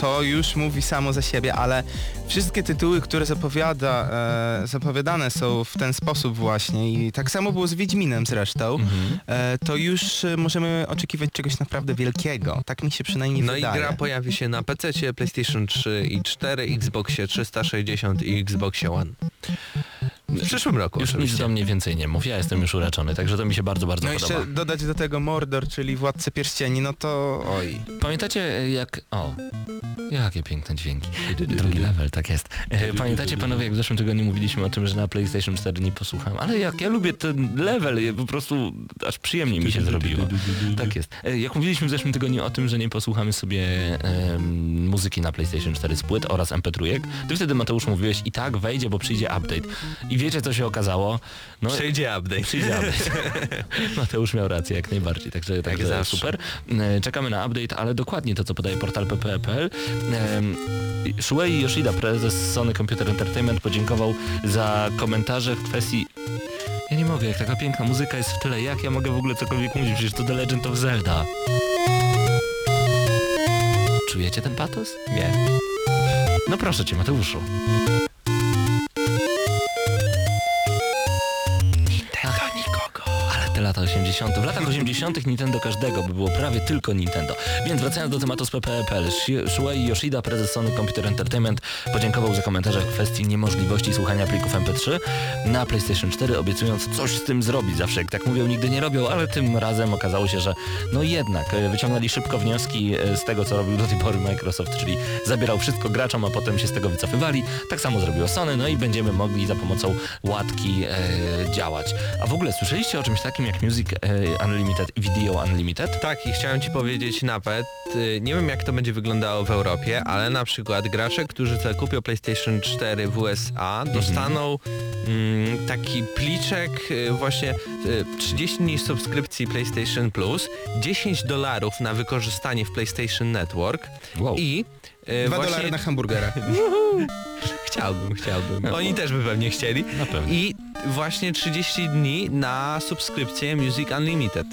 to już mówi samo za siebie, ale wszystkie tytuły, które zapowiada, e, zapowiadane są w ten sposób właśnie i tak samo było z Wiedźminem zresztą, Mhm. e, to już możemy oczekiwać czegoś naprawdę wielkiego. Tak mi się przynajmniej No wydaje. i gra pojawi się na PC, PlayStation 3 i 4, Xboxie 360 i Xboxie One. W przyszłym roku Już nic oczywiście. do mnie więcej nie mów, ja jestem już uraczony, także to mi się bardzo, bardzo No podoba. jeszcze dodać do tego Mordor, czyli Władcę Pierścieni, no to oj. Pamiętacie jak... O, jakie piękne dźwięki. Drugi level, tak jest. E, Pamiętacie panowie, jak w zeszłym tygodniu mówiliśmy o tym, że na PlayStation 4 nie posłuchałem, ale jak ja lubię ten level, po prostu aż przyjemnie mi się zrobiło. Tak jest. E, Jak mówiliśmy w zeszłym tygodniu o tym, że nie posłuchamy sobie muzyki na PlayStation 4 z płyt oraz MP3, ty wtedy Mateusz mówiłeś i tak wejdzie, bo przyjdzie update. I wiecie co się okazało? No, Przyjdzie update. Przyjdzie update. Mateusz miał rację jak najbardziej, także, także zawsze. super. E, Czekamy na update, ale dokładnie to, co podaje portal pp.pl. Shuei Yoshida, prezes Sony Computer Entertainment, podziękował za komentarze w kwestii ja nie mogę, jak taka piękna muzyka jest w tyle, jak ja mogę w ogóle cokolwiek mówić? Przecież to The Legend of Zelda. Czujecie ten patos? Nie. No proszę cię, Mateuszu. 80. W latach 80. Nintendo każdego by było prawie tylko Nintendo. Więc wracając do tematu z PPL, Shuei Yoshida, prezes Sony Computer Entertainment, podziękował za komentarze w kwestii niemożliwości słuchania plików MP3 na PlayStation 4, obiecując coś z tym zrobić. Zawsze jak tak mówią, nigdy nie robią, ale tym razem okazało się, że no jednak e, wyciągnęli szybko wnioski e, z tego, co robił do tej pory Microsoft, czyli zabierał wszystko graczom, a potem się z tego wycofywali. Tak samo zrobiło Sony, no i będziemy mogli za pomocą łatki e, działać. A w ogóle słyszeliście o czymś takim jak Music e, Unlimited i Video Unlimited. Tak, i chciałem ci powiedzieć nawet, y, nie wiem jak to będzie wyglądało w Europie, ale na przykład gracze, którzy zakupią PlayStation 4 w USA, dostaną mm, taki pliczek y, właśnie y, 30 dni subskrypcji PlayStation Plus, 10 dolarów na wykorzystanie w PlayStation Network Wow. i y, Dwa właśnie dolary na hamburgera. chciałbym, chciałbym. Oni też by pewnie chcieli. Na pewno. I właśnie 30 dni na subskrypcję Music Unlimited.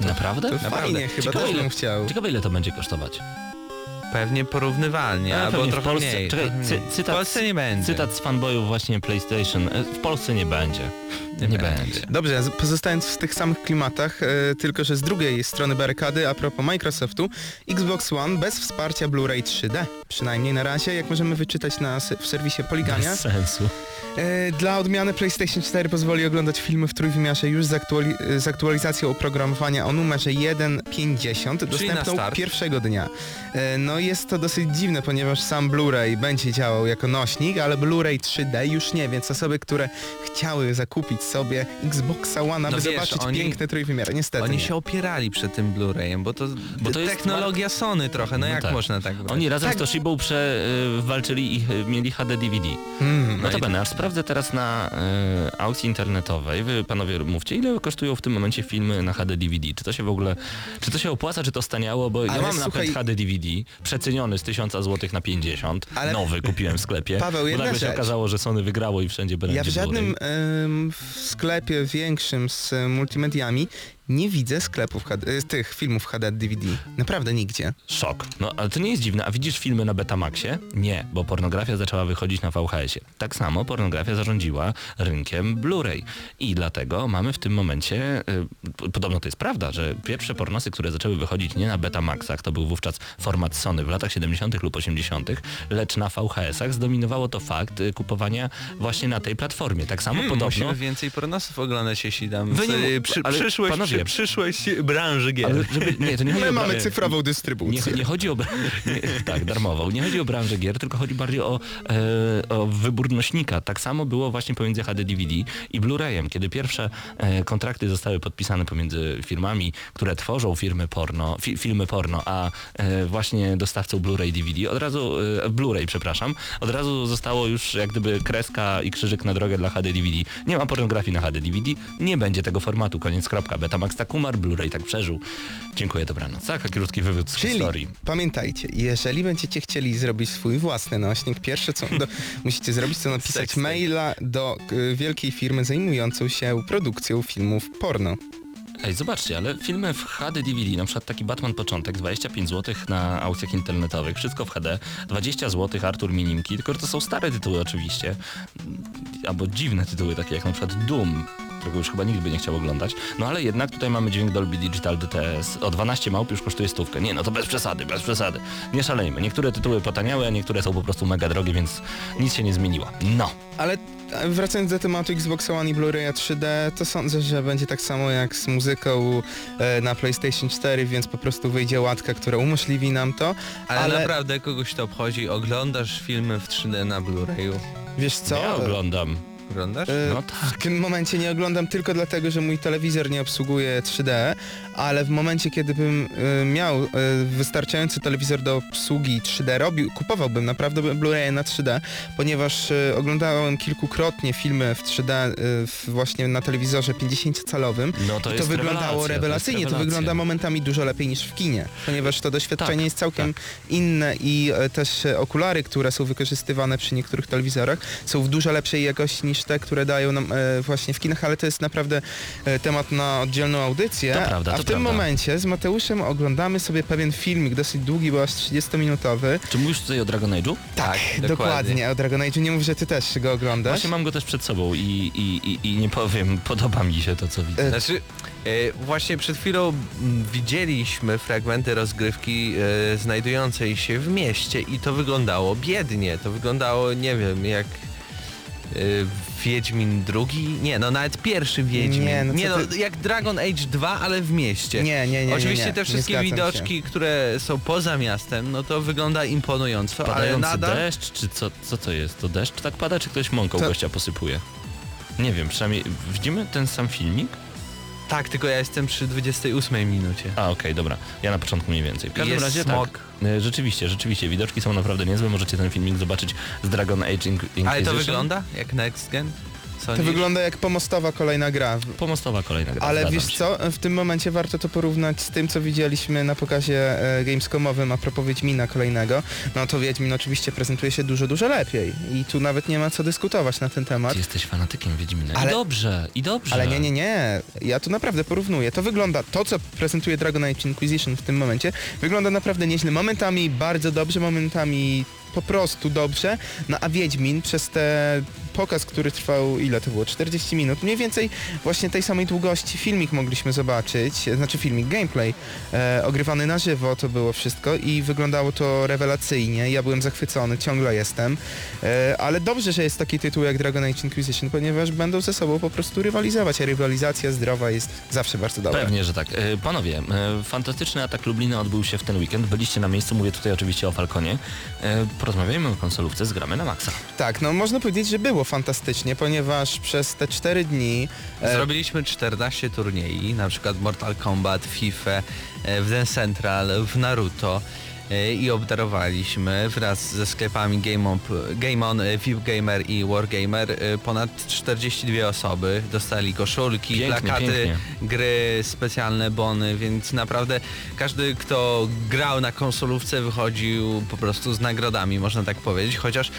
Naprawdę? To Naprawdę. fajnie, chyba Ciekawe, też ile- bym chciał. Ciekawe ile to będzie kosztować. Pewnie porównywalnie, Ale albo pewnie w trochę Polsce- mniej. czekaj, cy- cytat- w Polsce nie będzie. Cytat z fanboyów właśnie PlayStation. E, W Polsce nie będzie. Nie, będzie. Dobrze, z- pozostając w tych samych klimatach, e, tylko że z drugiej strony barykady, a propos Microsoftu, Xbox One bez wsparcia Blu-ray 3D, przynajmniej na razie, jak możemy wyczytać na, w serwisie Poligania. Bez sensu. E, Dla odmiany PlayStation 4 pozwoli oglądać filmy w trójwymiarze już z, aktuali z aktualizacją oprogramowania o numerze 1.50 na dostępną pierwszego dnia. E, No jest to dosyć dziwne, ponieważ sam Blu-ray będzie działał jako nośnik, ale Blu-ray 3D już nie, więc osoby, które chciały zakupić sobie Xboxa One, aby No wiesz, zobaczyć oni- piękne trójwymiary, niestety Oni nie. się opierali przed tym Blu-rayem, bo to, Bo to jest technologia Sony trochę, no, No jak tak. można tak? Oni razem Tak. z Toshibą prze, y, walczyli i y, mieli HD DVD. Mm. No to będę, aż sprawdzę teraz na y, aukcji internetowej. Wy panowie mówcie, ile kosztują w tym momencie filmy na HD DVD? Czy to się w ogóle, czy to się opłaca, czy to staniało? Bo ja Ale mam słuchaj- HD DVD, przeceniony z 1000 zł na 50, Ale- nowy kupiłem w sklepie. Paweł, bo jedna nagle się okazało, że Sony wygrało i wszędzie będzie Ja w żadnym em, w sklepie większym z multimediami nie widzę sklepów HD, e, tych filmów HD DVD. Naprawdę nigdzie. Szok. No ale to nie jest dziwne. A widzisz filmy na Betamaxie? Nie, bo pornografia zaczęła wychodzić na VHS-ie. Tak samo pornografia zarządziła rynkiem Blu-ray. I dlatego mamy w tym momencie, y, podobno to jest prawda, że pierwsze pornosy, które zaczęły wychodzić nie na Betamaxach, to był wówczas format Sony w latach 70. lub 80., lecz na VHS-ach zdominowało to fakt y, kupowania właśnie na tej platformie. Tak samo Hmm, podobno... Musimy więcej pornosów oglądać, jeśli tam Wy nie przy, ale przyszłość, panowie- przy, przyszłość branży gier. Ale żeby, nie, to nie chodzi My o mamy cyfrową Nie, dystrybucję. nie chodzi o... Nie, tak, darmową. Nie chodzi o branżę gier, tylko chodzi bardziej o, e, o wybór nośnika. Tak samo było właśnie pomiędzy HD DVD i Blu-rayem. Kiedy pierwsze e, kontrakty zostały podpisane pomiędzy firmami, które tworzą firmy porno, fi, filmy porno, a e, właśnie dostawcą Blu-ray DVD, od razu, e, Blu-ray, przepraszam, od razu zostało już jak gdyby kreska i krzyżyk na drogę dla HD DVD. Nie ma pornografii na HD DVD, nie będzie tego formatu, koniec kropka. Betamax tak umarł, Blu-ray tak przeżył. Dziękuję, dobranoc. Taka krótki wywód z Czyli historii. pamiętajcie, jeżeli będziecie chcieli zrobić swój własny nośnik, pierwsze co do, musicie zrobić to napisać Sextape. maila do y, wielkiej firmy zajmującą się produkcją filmów porno. Ej, zobaczcie, ale filmy w HD DVD, na przykład taki Batman Początek, 25 zł na aukcjach internetowych, wszystko w HD, 20 zł Artur Minimki, tylko że to są stare tytuły oczywiście, albo dziwne tytuły, takie jak na przykład Doom, którego już chyba nikt by nie chciał oglądać, no ale jednak tutaj mamy dźwięk Dolby Digital DTS, o 12 małp już kosztuje stówkę, nie no to bez przesady, bez przesady, nie szalejmy, niektóre tytuły potaniały, a niektóre są po prostu mega drogie, więc nic się nie zmieniło, no. Ale e, wracając do tematu Xbox One i Blu-raya 3D, to sądzę, że będzie tak samo jak z muzyką e, na PlayStation 4, więc po prostu wyjdzie łatka, która umożliwi nam to. ale, ale- naprawdę kogoś to obchodzi. Oglądasz filmy w 3D na Blu-rayu. Wiesz co? Ja oglądam. Oglądasz? E, No tak. W tym momencie nie oglądam tylko dlatego, że mój telewizor nie obsługuje 3D, ale w momencie, kiedy bym e, miał e, wystarczający telewizor do obsługi 3D, robił, kupowałbym naprawdę Blu-ray na 3D, ponieważ oglądałem kilkukrotnie filmy w 3D e, w, właśnie na telewizorze 50-calowym. No to I to jest wyglądało rewelacja, to jest rewelacyjnie, to, rewelacja. wygląda momentami dużo lepiej niż w kinie, ponieważ to doświadczenie Tak, jest całkiem inne i też okulary, które są wykorzystywane przy niektórych telewizorach są w dużo lepszej jakości niż te, które dają nam e, właśnie w kinach, ale to jest naprawdę e, temat na oddzielną audycję. To prawda, A to w tym prawda. momencie z Mateuszem oglądamy sobie pewien filmik, dosyć długi, bo aż 30-minutowy. Czy mówisz tutaj o Dragon Age'u? Tak, dokładnie. O Dragon Age. Nie mów, że ty też go oglądasz. Właśnie mam go też przed sobą i, i, i, i nie powiem, podoba mi się to, co widzę. E, Znaczy, e, właśnie przed chwilą widzieliśmy fragmenty rozgrywki e, znajdującej się w mieście i to wyglądało biednie. To wyglądało, nie wiem, jak e, Wiedźmin drugi? Nie, no nawet pierwszy Wiedźmin. Nie, no co no, ty- jak Dragon Age 2, ale w mieście. Nie, nie, nie, nie, Oczywiście nie, te nie wszystkie zgadzam widoczki, które są poza miastem, no to wygląda imponująco, ale Padający nadal... deszcz, czy co, co to jest? To deszcz tak pada, czy ktoś mąką To- gościa posypuje? Nie wiem, przynajmniej widzimy ten sam filmik? Tak, tylko ja jestem przy 28 minucie. A, okej, dobra. Ja na początku mniej więcej. W każdym Jest razie smog. tak. Rzeczywiście, rzeczywiście. Widoczki są naprawdę niezłe. Możecie ten filmik zobaczyć z Dragon Age Inquisition. Ale to wygląda jak Next Gen? To wygląda jak pomostowa kolejna gra. Pomostowa kolejna gra. Ale zgadzam wiesz się. co, w tym momencie warto to porównać z tym, co widzieliśmy na pokazie e, Gamescomowym a propos Wiedźmina kolejnego. No to Wiedźmin oczywiście prezentuje się dużo, dużo lepiej i tu nawet nie ma co dyskutować na ten temat. Ty jesteś fanatykiem Wiedźmina. Ale- I dobrze, i dobrze. Ale nie, nie, nie. Ja tu naprawdę porównuję. To wygląda, to co prezentuje Dragon Age Inquisition w tym momencie, wygląda naprawdę nieźle. Momentami bardzo dobrze, momentami po prostu dobrze. No a Wiedźmin przez ten pokaz, który trwał, ile to było? 40 minut. Mniej więcej właśnie tej samej długości filmik mogliśmy zobaczyć, znaczy filmik, gameplay e, ogrywany na żywo to było wszystko i wyglądało to rewelacyjnie. Ja byłem zachwycony, ciągle jestem. E, ale dobrze, że jest taki tytuł jak Dragon Age Inquisition, ponieważ będą ze sobą po prostu rywalizować, a rywalizacja zdrowa jest zawsze bardzo dobra. Pewnie, że tak. E, Panowie, e, fantastyczny atak Lublina odbył się w ten weekend. Byliście na miejscu, mówię tutaj oczywiście o Falconie. E, Porozmawiajmy o konsolówce, zgramy na maksa. Tak, no można powiedzieć, że było fantastycznie, ponieważ przez te 4 dni e, Zrobiliśmy 14 turniej, na przykład Mortal Kombat, FIFA, e, w Den Central, w Naruto e, i obdarowaliśmy wraz ze sklepami Game On, Game On VIP Gamer i Wargamer ponad 42 osoby. Dostali koszulki, Pięknie, plakaty, pięknie. gry, specjalne bony, więc naprawdę każdy, kto grał na konsolówce wychodził po prostu z nagrodami, można tak powiedzieć, chociaż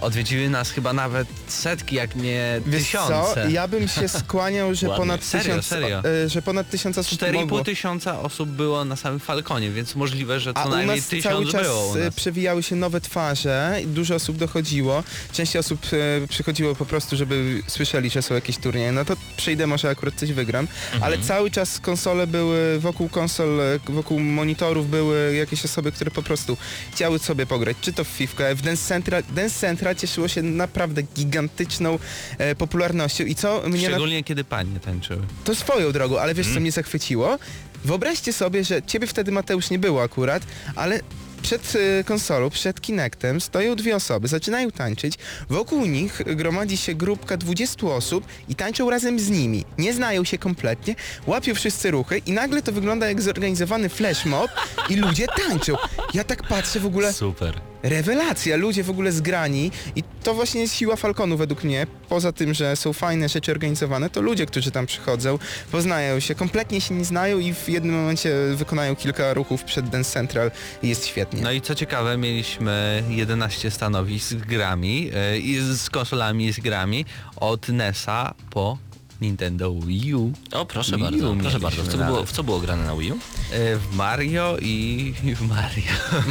odwiedziły nas chyba nawet setki, jak nie wiesz tysiące. co, ja bym się skłaniał, że Ładnie. ponad Serio, tysiąc, serio. e, że ponad tysiąc osób 4,5 mogło. tysiąca osób było na samym Falconie, więc możliwe, że co A u najmniej nas cały tysiąc czas było u e, nas. przewijały się nowe twarze, i dużo osób dochodziło. Część osób e, przychodziło po prostu, żeby słyszeli, że są jakieś turnieje. No to przyjdę, może akurat coś wygram. Mhm. Ale cały czas konsole były, wokół konsol, e, wokół monitorów były jakieś osoby, które po prostu chciały sobie pograć. Czy to w FIFA, w Dance Central. Dance Central cieszyło się naprawdę gigantyczną e, popularnością. I co mnie na Szczególnie kiedy panie tańczyły. to swoją drogą, ale wiesz Mhm. co mnie zachwyciło? Wyobraźcie sobie, że ciebie wtedy Mateusz nie było akurat, ale przed y, konsolą, przed Kinectem stoją dwie osoby, zaczynają tańczyć, wokół nich gromadzi się grupka 20 osób i tańczą razem z nimi. Nie znają się kompletnie, łapią wszyscy ruchy i nagle to wygląda jak zorganizowany flash mob i ludzie tańczą. Ja tak patrzę w ogóle, Super. Rewelacja, ludzie w ogóle zgrani i to właśnie jest siła Falconu według mnie. Poza tym, że są fajne rzeczy organizowane, to ludzie, którzy tam przychodzą, poznają się, kompletnie się nie znają i w jednym momencie wykonają kilka ruchów przed Dance Central i jest świetnie. No i co ciekawe, mieliśmy 11 stanowisk z grami i z konsolami i z grami od NES-a po Nintendo Wii U. O, proszę Wii U bardzo, proszę bardzo. W co, było, w co było grane na Wii U? E, W Mario i w Mario.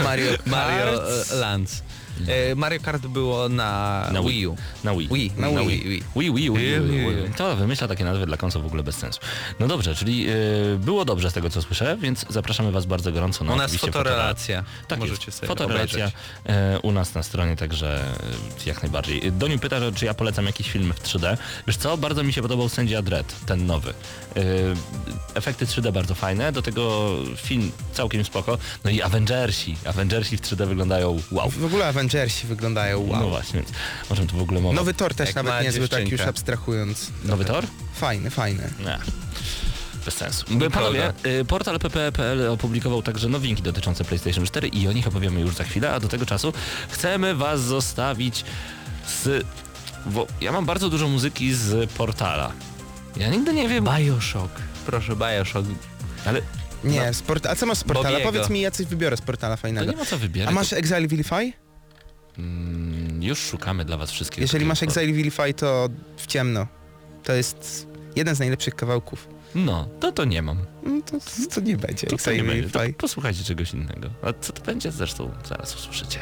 Mario. Mario Lands. E, Mario Kart było na, Na Wii. Wii U. Na Wii. Wii, Na Wii. Wii, Wii. Wii, Wii. To wymyśla takie nazwy dla konsol w ogóle bez sensu. No dobrze, czyli y, było dobrze z tego co słyszę, więc zapraszamy Was bardzo gorąco na U nas oczywiście fotorelacja. Tak Możecie jest, sobie fotorelacja e, u nas na stronie, także e, jak najbardziej. Doniu pyta, że, czy ja polecam jakiś film w 3D. Wiesz co, bardzo mi się podobał Sędzia Dredd, ten nowy. E, efekty 3D bardzo fajne, do tego film całkiem spoko. No i Avengersi. Avengersi w 3D wyglądają wow. W ogóle Avengersi wyglądają wow. No właśnie, więc o czym tu w ogóle mowa? Nowy Thor też Jak nawet niezły, tak już abstrahując. Nowy Tor? Fajny, fajny. Nie. Bez sensu. Panowie, y, portal pp.pl opublikował także nowinki dotyczące PlayStation 4 i o nich opowiemy już za chwilę, a do tego czasu chcemy was zostawić z... Bo ja mam bardzo dużo muzyki z portala. Ja nigdy nie wiem, Bioshock. Proszę, Bioshock. ale Nie, z port- a co masz z portala? Bobiego. Powiedz mi, ja coś wybiorę z portala to fajnego. nie ma co wybierać. A masz Exile Vilify? Mm, już szukamy dla was wszystkiego. Jeżeli masz. Exile Vilify, to w ciemno. To jest jeden z najlepszych kawałków. No, to to nie mam. No to, to, to nie będzie To, to nie Exile będzie. To posłuchajcie czegoś innego. A co to będzie zresztą zaraz usłyszycie.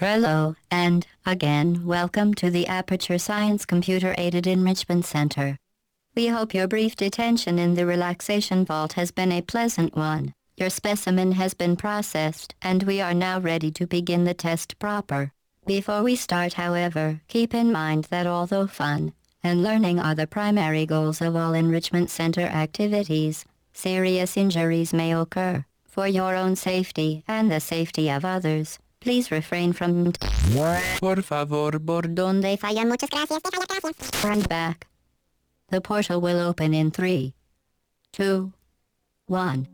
Hello, and again, welcome to the Aperture Science Computer Aided Enrichment Center. We hope your brief detention in the relaxation vault has been a pleasant one. Your specimen has been processed, and we are now ready to begin the test proper. Before we start, however, keep in mind that although fun and learning are the primary goals of all enrichment center activities, serious injuries may occur. For your own safety and the safety of others, Please refrain from... Por favor, por donde falla muchas gracias, te falla gracias. Run back. The portal will open in three, two, one.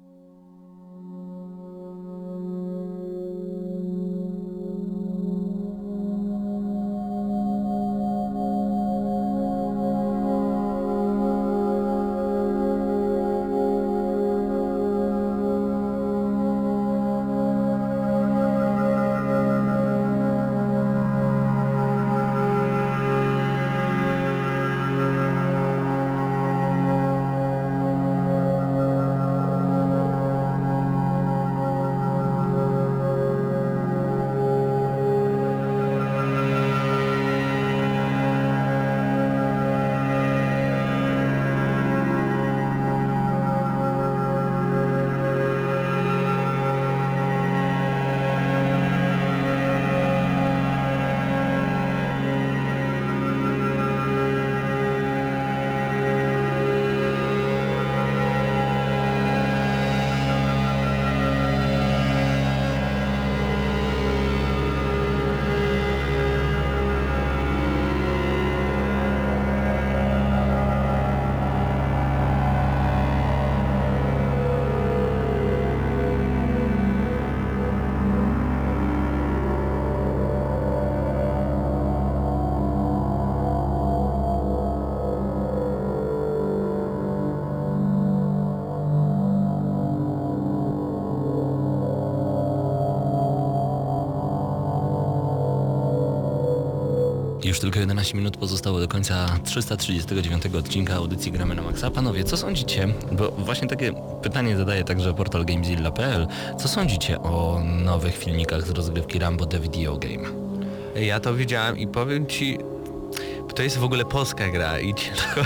11 minut pozostało do końca 339 odcinka audycji Gramy na Maxa. Panowie, co sądzicie? Bo właśnie takie pytanie zadaje także portal Gamezilla.pl. Co sądzicie o nowych filmikach z rozgrywki Rambo The Video Game? Ja to widziałem i powiem ci, to jest w ogóle polska gra i ciężko...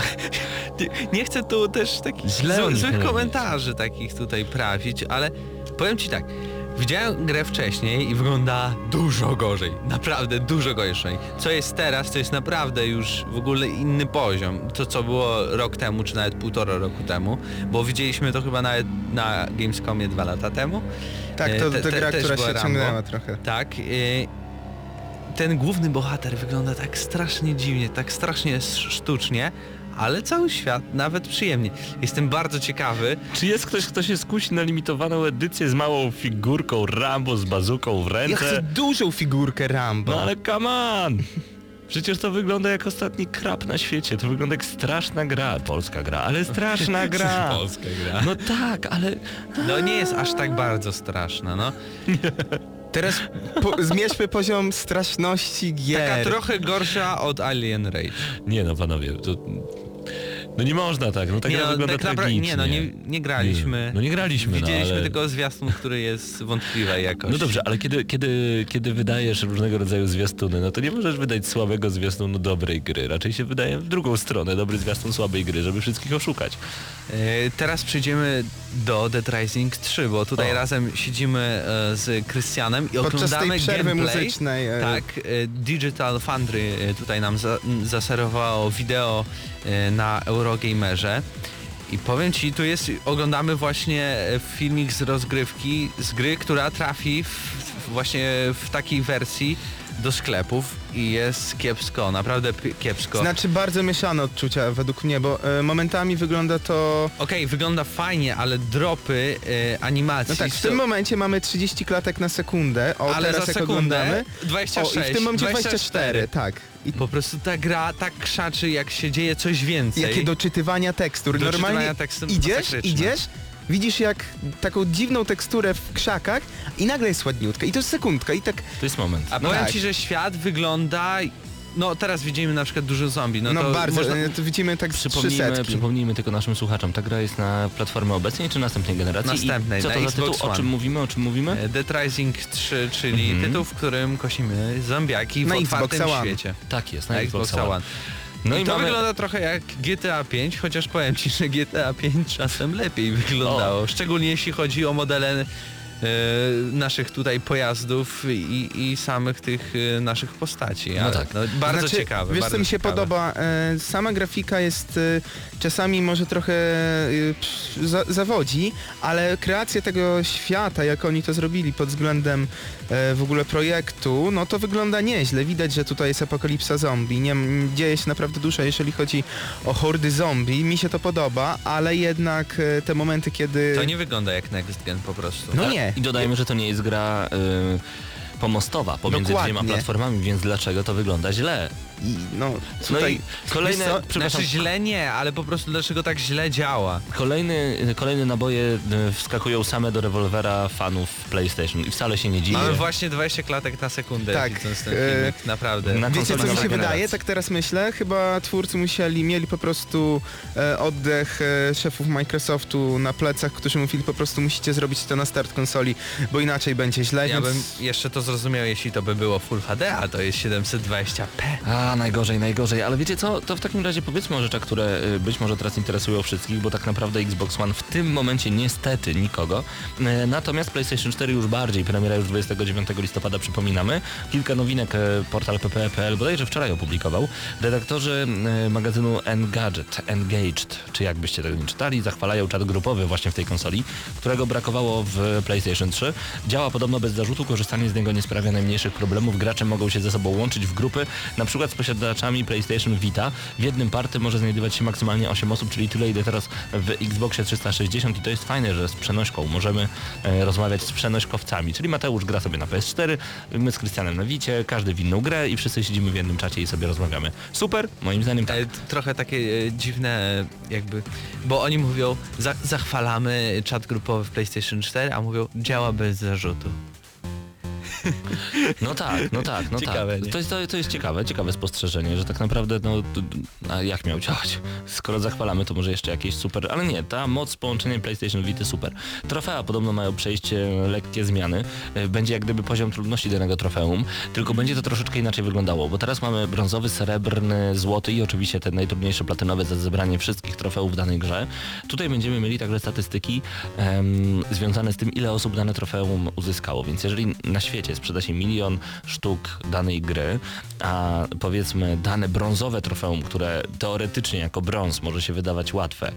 Nie, nie chcę tu też takich złych komentarzy takich tutaj prawić, ale powiem ci tak, widziałem grę wcześniej i wygląda dużo gorzej, naprawdę dużo gorzej. Co jest teraz, to jest naprawdę już w ogóle inny poziom. To co było rok temu, czy nawet półtora roku temu, bo widzieliśmy to chyba nawet na Gamescomie dwa lata temu. Tak, E, to, te- to te- gra, która się Rambo. ciągnęła trochę. Tak. y, ten główny bohater wygląda tak strasznie dziwnie, tak strasznie sz- sztucznie, ale cały świat nawet przyjemnie. Jestem bardzo ciekawy. Czy jest ktoś, kto się skusi na limitowaną edycję z małą figurką Rambo z bazuką w Ja ręce? chcę dużą figurkę Rambo. No ale come on! Przecież to wygląda jak ostatni krab na świecie. To wygląda jak straszna gra. Polska gra, ale straszna gra. Polska gra. No tak, ale No nie jest aż tak bardzo straszna, no. Teraz po, zmierzmy poziom straszności gier. Taka trochę gorsza od Alien Rage. nie no panowie, to... No nie można tak, no tak nie, no, wygląda tak tragicznie. nie no, nie, nie graliśmy. Nie, no nie graliśmy, no, Widzieliśmy ale- tylko zwiastun, który jest wątpliwej jakości. No dobrze, ale kiedy, kiedy, kiedy wydajesz różnego rodzaju zwiastuny, no to nie możesz wydać słabego zwiastunu dobrej gry. Raczej się wydaje w drugą stronę, dobry zwiastun słabej gry, żeby wszystkich oszukać. E, Teraz przejdziemy do Dead Rising 3, bo tutaj O. razem siedzimy e, z Krystianem i Podczas tej oglądamy przerwy gameplay. muzycznej, e, Tak, Digital Foundry tutaj nam za, m, zaserwowało wideo na Eurogamerze. I powiem ci, tu jest, oglądamy właśnie e, filmik z rozgrywki, z gry, która trafi w, właśnie w takiej wersji do sklepów i jest kiepsko, naprawdę kiepsko. Znaczy bardzo mieszane odczucia według mnie, bo e, momentami wygląda to... Okej, wygląda fajnie, ale dropy e, animacji No tak, w są- tym momencie mamy 30 klatek na sekundę, o Ale teraz za jak sekundę oglądamy. 26, o, i w tym momencie 24, 24. tak. I Po prostu ta gra tak krzaczy, jak się dzieje coś więcej. jakie doczytywania tekstur. Normalnie tekstur idziesz, masakryczne. idziesz, widzisz jak taką dziwną teksturę w krzakach i nagle jest ładniutka i to jest sekundka i tak To jest moment. A No powiem tak. ci, że świat wygląda... No teraz widzimy na przykład dużo zombie. No, no, to bardzo, Można... e, to widzimy tak Przypomnijmy, przypomnijmy tylko naszym słuchaczom, ta gra jest na platformie obecnej czy następnej generacji? Następnej, I co na to za tytuł? Xbox O czym One. mówimy? O czym mówimy? E, Dead Rising 3, czyli Mhm. tytuł, w którym kosimy zombiaki w Na otwartym Xboxa One. świecie. Tak jest, na, Na Xbox One. One. No I i to mamy... wygląda trochę jak GTA 5, chociaż powiem ci, że GTA 5 czasem lepiej wyglądało. Szczególnie jeśli chodzi o modele e, naszych tutaj pojazdów i, i samych tych e, naszych postaci. No Ale, tak. bardzo Znaczy, ciekawe. Wiesz bardzo co mi się ciekawe. podoba? E, sama grafika jest czasami może trochę zawodzi, ale kreacja tego świata, jak oni to zrobili pod względem w ogóle projektu, no to wygląda nieźle. Widać, że tutaj jest apokalipsa zombie. Nie, dzieje się naprawdę dużo, jeżeli chodzi o hordy zombie. Mi się to podoba, ale jednak e, te momenty, kiedy... To nie wygląda jak Next Gen po prostu. No nie. I dodajmy, że to nie jest gra y, pomostowa pomiędzy Dokładnie. dwiema platformami, więc dlaczego to wygląda źle? I, no, No tutaj... i kolejne, co? przepraszam, Znaczy źle nie, ale po prostu dlaczego tak źle działa? kolejny, kolejne naboje y, wskakują same do rewolwera fanów PlayStation i wcale się nie dziwię. Mamy właśnie 20 klatek na sekundę Tak, widząc ten e, filmik, naprawdę. na- Wiecie co mi się wydaje, tak teraz myślę? Chyba twórcy musieli, mieli po prostu e, oddech e, szefów Microsoftu na plecach, którzy mówili po prostu musicie zrobić to na start konsoli, bo inaczej będzie źle, Ja więc... bym jeszcze to zrozumiał, jeśli to by było Full HD, a to jest 720p. A, najgorzej, najgorzej. Ale wiecie co, to w takim razie powiedzmy o rzeczach, które y, być może teraz interesują wszystkich, bo tak naprawdę Xbox One w tym momencie niestety nikogo. E, Natomiast PlayStation 4 już bardziej, premiera już 29 listopada przypominamy. Kilka nowinek e, portal ppe.pl bodajże wczoraj opublikował. Redaktorzy magazynu Engadget, Engaged, czy jakbyście tego nie czytali, zachwalają czat grupowy właśnie w tej konsoli, którego brakowało w PlayStation 3. Działa podobno bez zarzutu, korzystanie z niego nie sprawia najmniejszych problemów. Gracze mogą się ze sobą łączyć w grupy, na przykład posiadaczami PlayStation Vita. W jednym party może znajdować się maksymalnie 8 osób, czyli tyle ile teraz w Xboxie 360 i to jest fajne, że z przenośką możemy e, rozmawiać z przenośkowcami, czyli Mateusz gra sobie na PS4, my z Krystianem na Wicie, każdy w inną grę i wszyscy siedzimy w jednym czacie i sobie rozmawiamy. Super, moim zdaniem tak. E, Trochę takie e, dziwne e, jakby, bo oni mówią, za, zachwalamy czat grupowy w PlayStation 4, a mówią, działa bez zarzutu. No tak, no tak, no Ciekawe, tak. To jest, to, jest ciekawe, ciekawe spostrzeżenie, że tak naprawdę, no, a jak miał działać? Skoro zachwalamy, to może jeszcze jakieś super, ale nie, ta moc połączenia PlayStation Vita super. Trofea podobno mają przejść e, lekkie zmiany. E, Będzie jak gdyby poziom trudności danego trofeum, tylko będzie to troszeczkę inaczej wyglądało, bo teraz mamy brązowy, srebrny, złoty i oczywiście te najtrudniejsze platynowe za zebranie wszystkich trofeów w danej grze. Tutaj będziemy mieli także statystyki em, związane z tym, ile osób dane trofeum uzyskało, więc jeżeli na świecie sprzeda się milion sztuk danej gry, a powiedzmy dane brązowe trofeum, które teoretycznie jako brąz może się wydawać łatwe,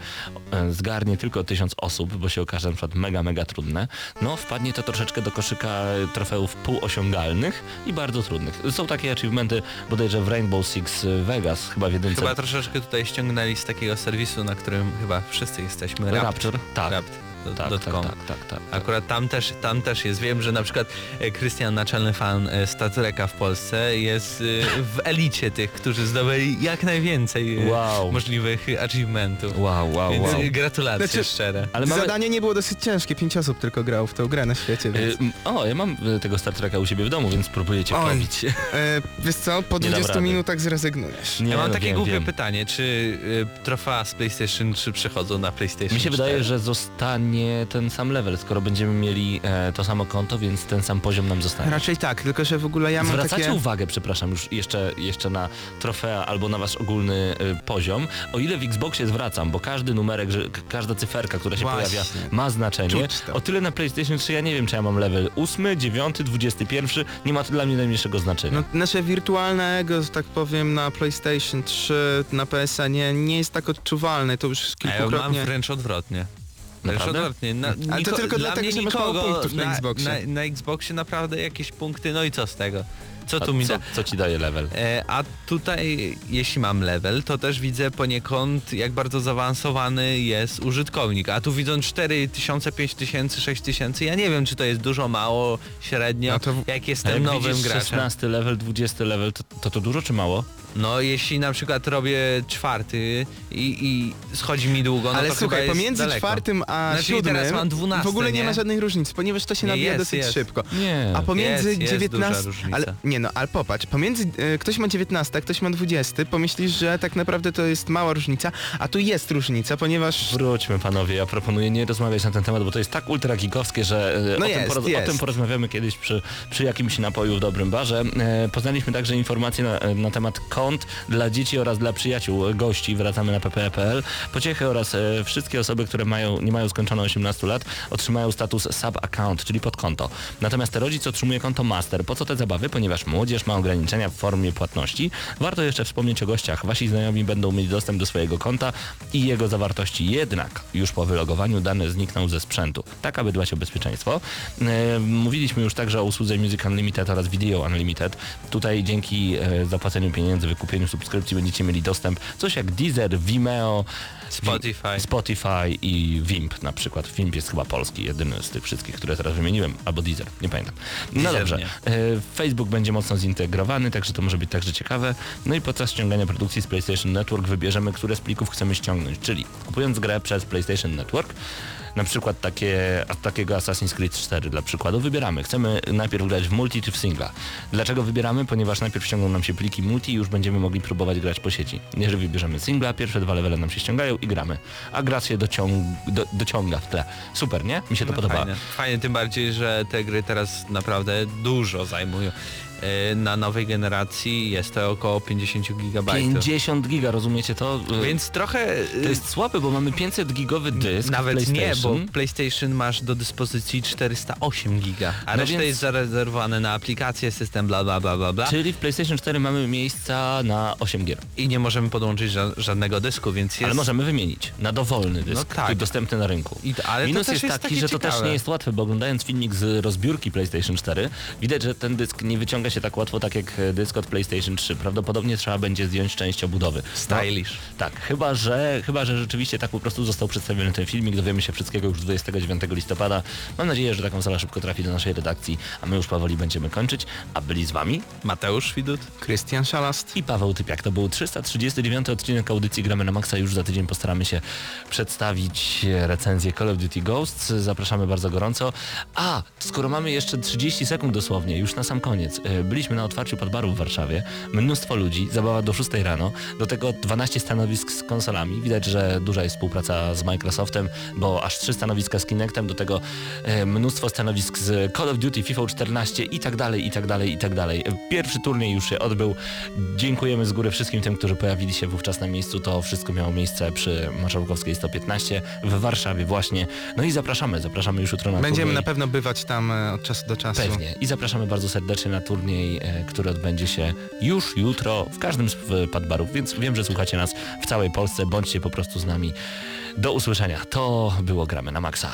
e, zgarnie tylko tysiąc osób, bo się okaże na przykład mega, mega trudne, no wpadnie to troszeczkę do koszyka trofeów półosiągalnych i bardzo trudnych. Są takie achievementy bodajże w Rainbow Six Vegas, chyba w jedynce. Chyba troszeczkę tutaj ściągnęli z takiego serwisu, na którym chyba wszyscy jesteśmy. Rapture? Tak. Rapture. tak, dot tak, com. tak, tak, tak. Akurat tam też, tam też jest, wiem, że na przykład e, Krystian, naczelny fan e, Star Treka w Polsce jest e, w elicie tych, którzy zdobyli jak najwięcej Wow. możliwych achievementów. Wow, wow, Więc wow. gratulacje Znaczy- szczere. Ale mamy... Zadanie nie było dosyć ciężkie, pięć osób tylko grało w tą grę na świecie, więc... O, ja mam tego Star Treka u siebie w domu, więc próbuję cię pobić. Wiesz co, po Nie dam 20 rady. minutach zrezygnujesz. Nie, ja mam no, takie wiem, głupie wiem. pytanie, czy trofea z PlayStation 3 przechodzą na PlayStation Mi się 4? wydaje, że zostanie ten sam level, skoro będziemy mieli e, to samo konto, więc ten sam poziom nam zostanie. Raczej tak, tylko że w ogóle ja mam Zwracacie takie... uwagę, przepraszam, już jeszcze, jeszcze na trofea albo na wasz ogólny y, poziom. O ile w Xboxie zwracam, bo każdy numerek, że, każda cyferka, która się Właśnie. pojawia, ma znaczenie. O tyle na PlayStation 3 ja nie wiem, czy ja mam level 8, 9, 21, nie ma to dla mnie najmniejszego znaczenia. No, nasze wirtualne ego, że tak powiem, na PlayStation 3, na PSA nie, nie jest tak odczuwalne, to już A ja mam kilkukrotnie... wręcz odwrotnie. Na, Ale to niko- tylko dla dlatego, mnie że masz nikogo punktów na Xboxie. Na, na Xboxie naprawdę jakieś punkty, no i co z tego? Co A tu mi co, da? co ci daje level? E, a tutaj, jeśli mam level, to też widzę poniekąd, jak bardzo zaawansowany jest użytkownik. A tu widząc 4000, 5000, 6000, ja nie wiem, czy to jest dużo, mało, średnio, No to- jak A jestem jak nowym widzisz graczem. 16 level, 20 level, to, to to dużo czy mało? No jeśli na przykład robię czwarty i, i schodzi mi długo, no Ale to słuchaj, chyba jest pomiędzy daleko. czwartym a Znaczy, siódmym teraz mam 12, w ogóle nie, nie? ma żadnych różnic, ponieważ to się Nie, nabija jest, dosyć jest. szybko. Nie. A pomiędzy Jest, jest 19... duża różnica. ale nie no, ale popatrz, pomiędzy e, ktoś ma 19, a ktoś ma 20, pomyślisz, że tak naprawdę to jest mała różnica, a tu jest różnica, ponieważ Wróćmy panowie, ja proponuję nie rozmawiać na ten temat, bo to jest tak ultra geekowskie, że e, No o, jest, tym poroz- o jest. tym porozmawiamy kiedyś przy, przy jakimś napoju w dobrym barze. E, poznaliśmy także informacje na, na temat Call dla dzieci oraz dla przyjaciół e, gości. Wracamy na ppe.pl. Pociechy oraz e, wszystkie osoby, które mają, nie mają skończone 18 lat, otrzymają status sub-account, czyli podkonto. Natomiast rodzic otrzymuje konto master. Po co te zabawy? Ponieważ młodzież ma ograniczenia w formie płatności. Warto jeszcze wspomnieć o gościach. Wasi znajomi będą mieć dostęp do swojego konta i jego zawartości. Jednak już po wylogowaniu dane znikną ze sprzętu. Tak, aby dbać o bezpieczeństwo. E, mówiliśmy już także o usłudze Music Unlimited oraz Video Unlimited. Tutaj dzięki e, zapłaceniu pieniędzy, wykupieniu subskrypcji będziecie mieli dostęp coś jak Deezer, Vimeo, Spotify. Spotify i Wimp na przykład. Wimp jest chyba polski, jedyny z tych wszystkich, które teraz wymieniłem, albo Deezer, nie pamiętam. No Deezer dobrze. nie. E, Facebook będzie mocno zintegrowany, także to może być także ciekawe. No i podczas ściągania produkcji z PlayStation Network wybierzemy, które z plików chcemy ściągnąć, czyli kupując grę przez PlayStation Network, na przykład takie, takiego Assassin's Creed 4 dla przykładu wybieramy. Chcemy najpierw grać w multi czy w singla. Dlaczego wybieramy? Ponieważ najpierw ściągną nam się pliki multi i już będziemy mogli próbować grać po sieci. Jeżeli wybierzemy singla, pierwsze dwa levele nam się ściągają i gramy. A gra się dociąg, do, dociąga w tle. Super, nie? Mi się to No podoba. Fajnie. fajnie, tym bardziej, że te gry teraz naprawdę dużo zajmują. E, Na nowej generacji jest to około 50 GB. 50 giga, rozumiecie to? Więc trochę e, to jest słabe, bo mamy 500 gigowy dysk Nawet nie, bo PlayStation. PlayStation masz do dyspozycji 408 giga, a No reszta więc- jest zarezerwowane na aplikacje, system, bla bla bla bla bla. Czyli w PlayStation 4 mamy miejsca na 8 gier. I nie możemy podłączyć ża- żadnego dysku, więc jest... Ale możemy wymienić na dowolny dysk, No tak. który dostępny na rynku. I to- ale to Minus też jest, jest taki, że to też ciekawe. nie jest łatwe, bo oglądając filmik z rozbiórki PlayStation 4, widać, że ten dysk nie wyciąga się tak łatwo, tak jak e, dysk od PlayStation 3. Prawdopodobnie trzeba będzie zdjąć część obudowy. Stylish. No, tak, chyba że, chyba, że rzeczywiście tak po prostu został przedstawiony ten filmik. Dowiemy się wszystkiego już 29 listopada. Mam nadzieję, że taką sala szybko trafi do naszej redakcji, a my już powoli będziemy kończyć. A byli z wami Mateusz Widut. Krystian Szalast. i Paweł Typiak. To był 339 odcinek audycji Gramy na Maxa. Już za tydzień postaramy się przedstawić recenzję Call of Duty Ghosts. Zapraszamy bardzo gorąco. A, skoro mamy jeszcze 30 sekund dosłownie, już na sam koniec. E, Byliśmy na otwarciu podbaru w Warszawie. Mnóstwo ludzi, zabawa do 6 rano. Do tego 12 stanowisk z konsolami. Widać, że duża jest współpraca z Microsoftem, bo aż 3 stanowiska z Kinectem, do tego e, mnóstwo stanowisk z Call of Duty, FIFA 14 i tak dalej, i tak dalej, i tak dalej. Pierwszy turniej już się odbył. Dziękujemy z góry wszystkim tym, którzy pojawili się wówczas na miejscu. To wszystko miało miejsce przy Marszałkowskiej 115 w Warszawie właśnie. No i zapraszamy, zapraszamy już jutro na Będziemy turniej. na pewno bywać tam e, od czasu do czasu. Pewnie. I zapraszamy bardzo serdecznie na turniej, e, który odbędzie się już jutro w każdym z padbarów, więc wiem, że słuchacie nas w całej Polsce. Bądźcie po prostu z nami. Do usłyszenia. To było Gramy na Maxa.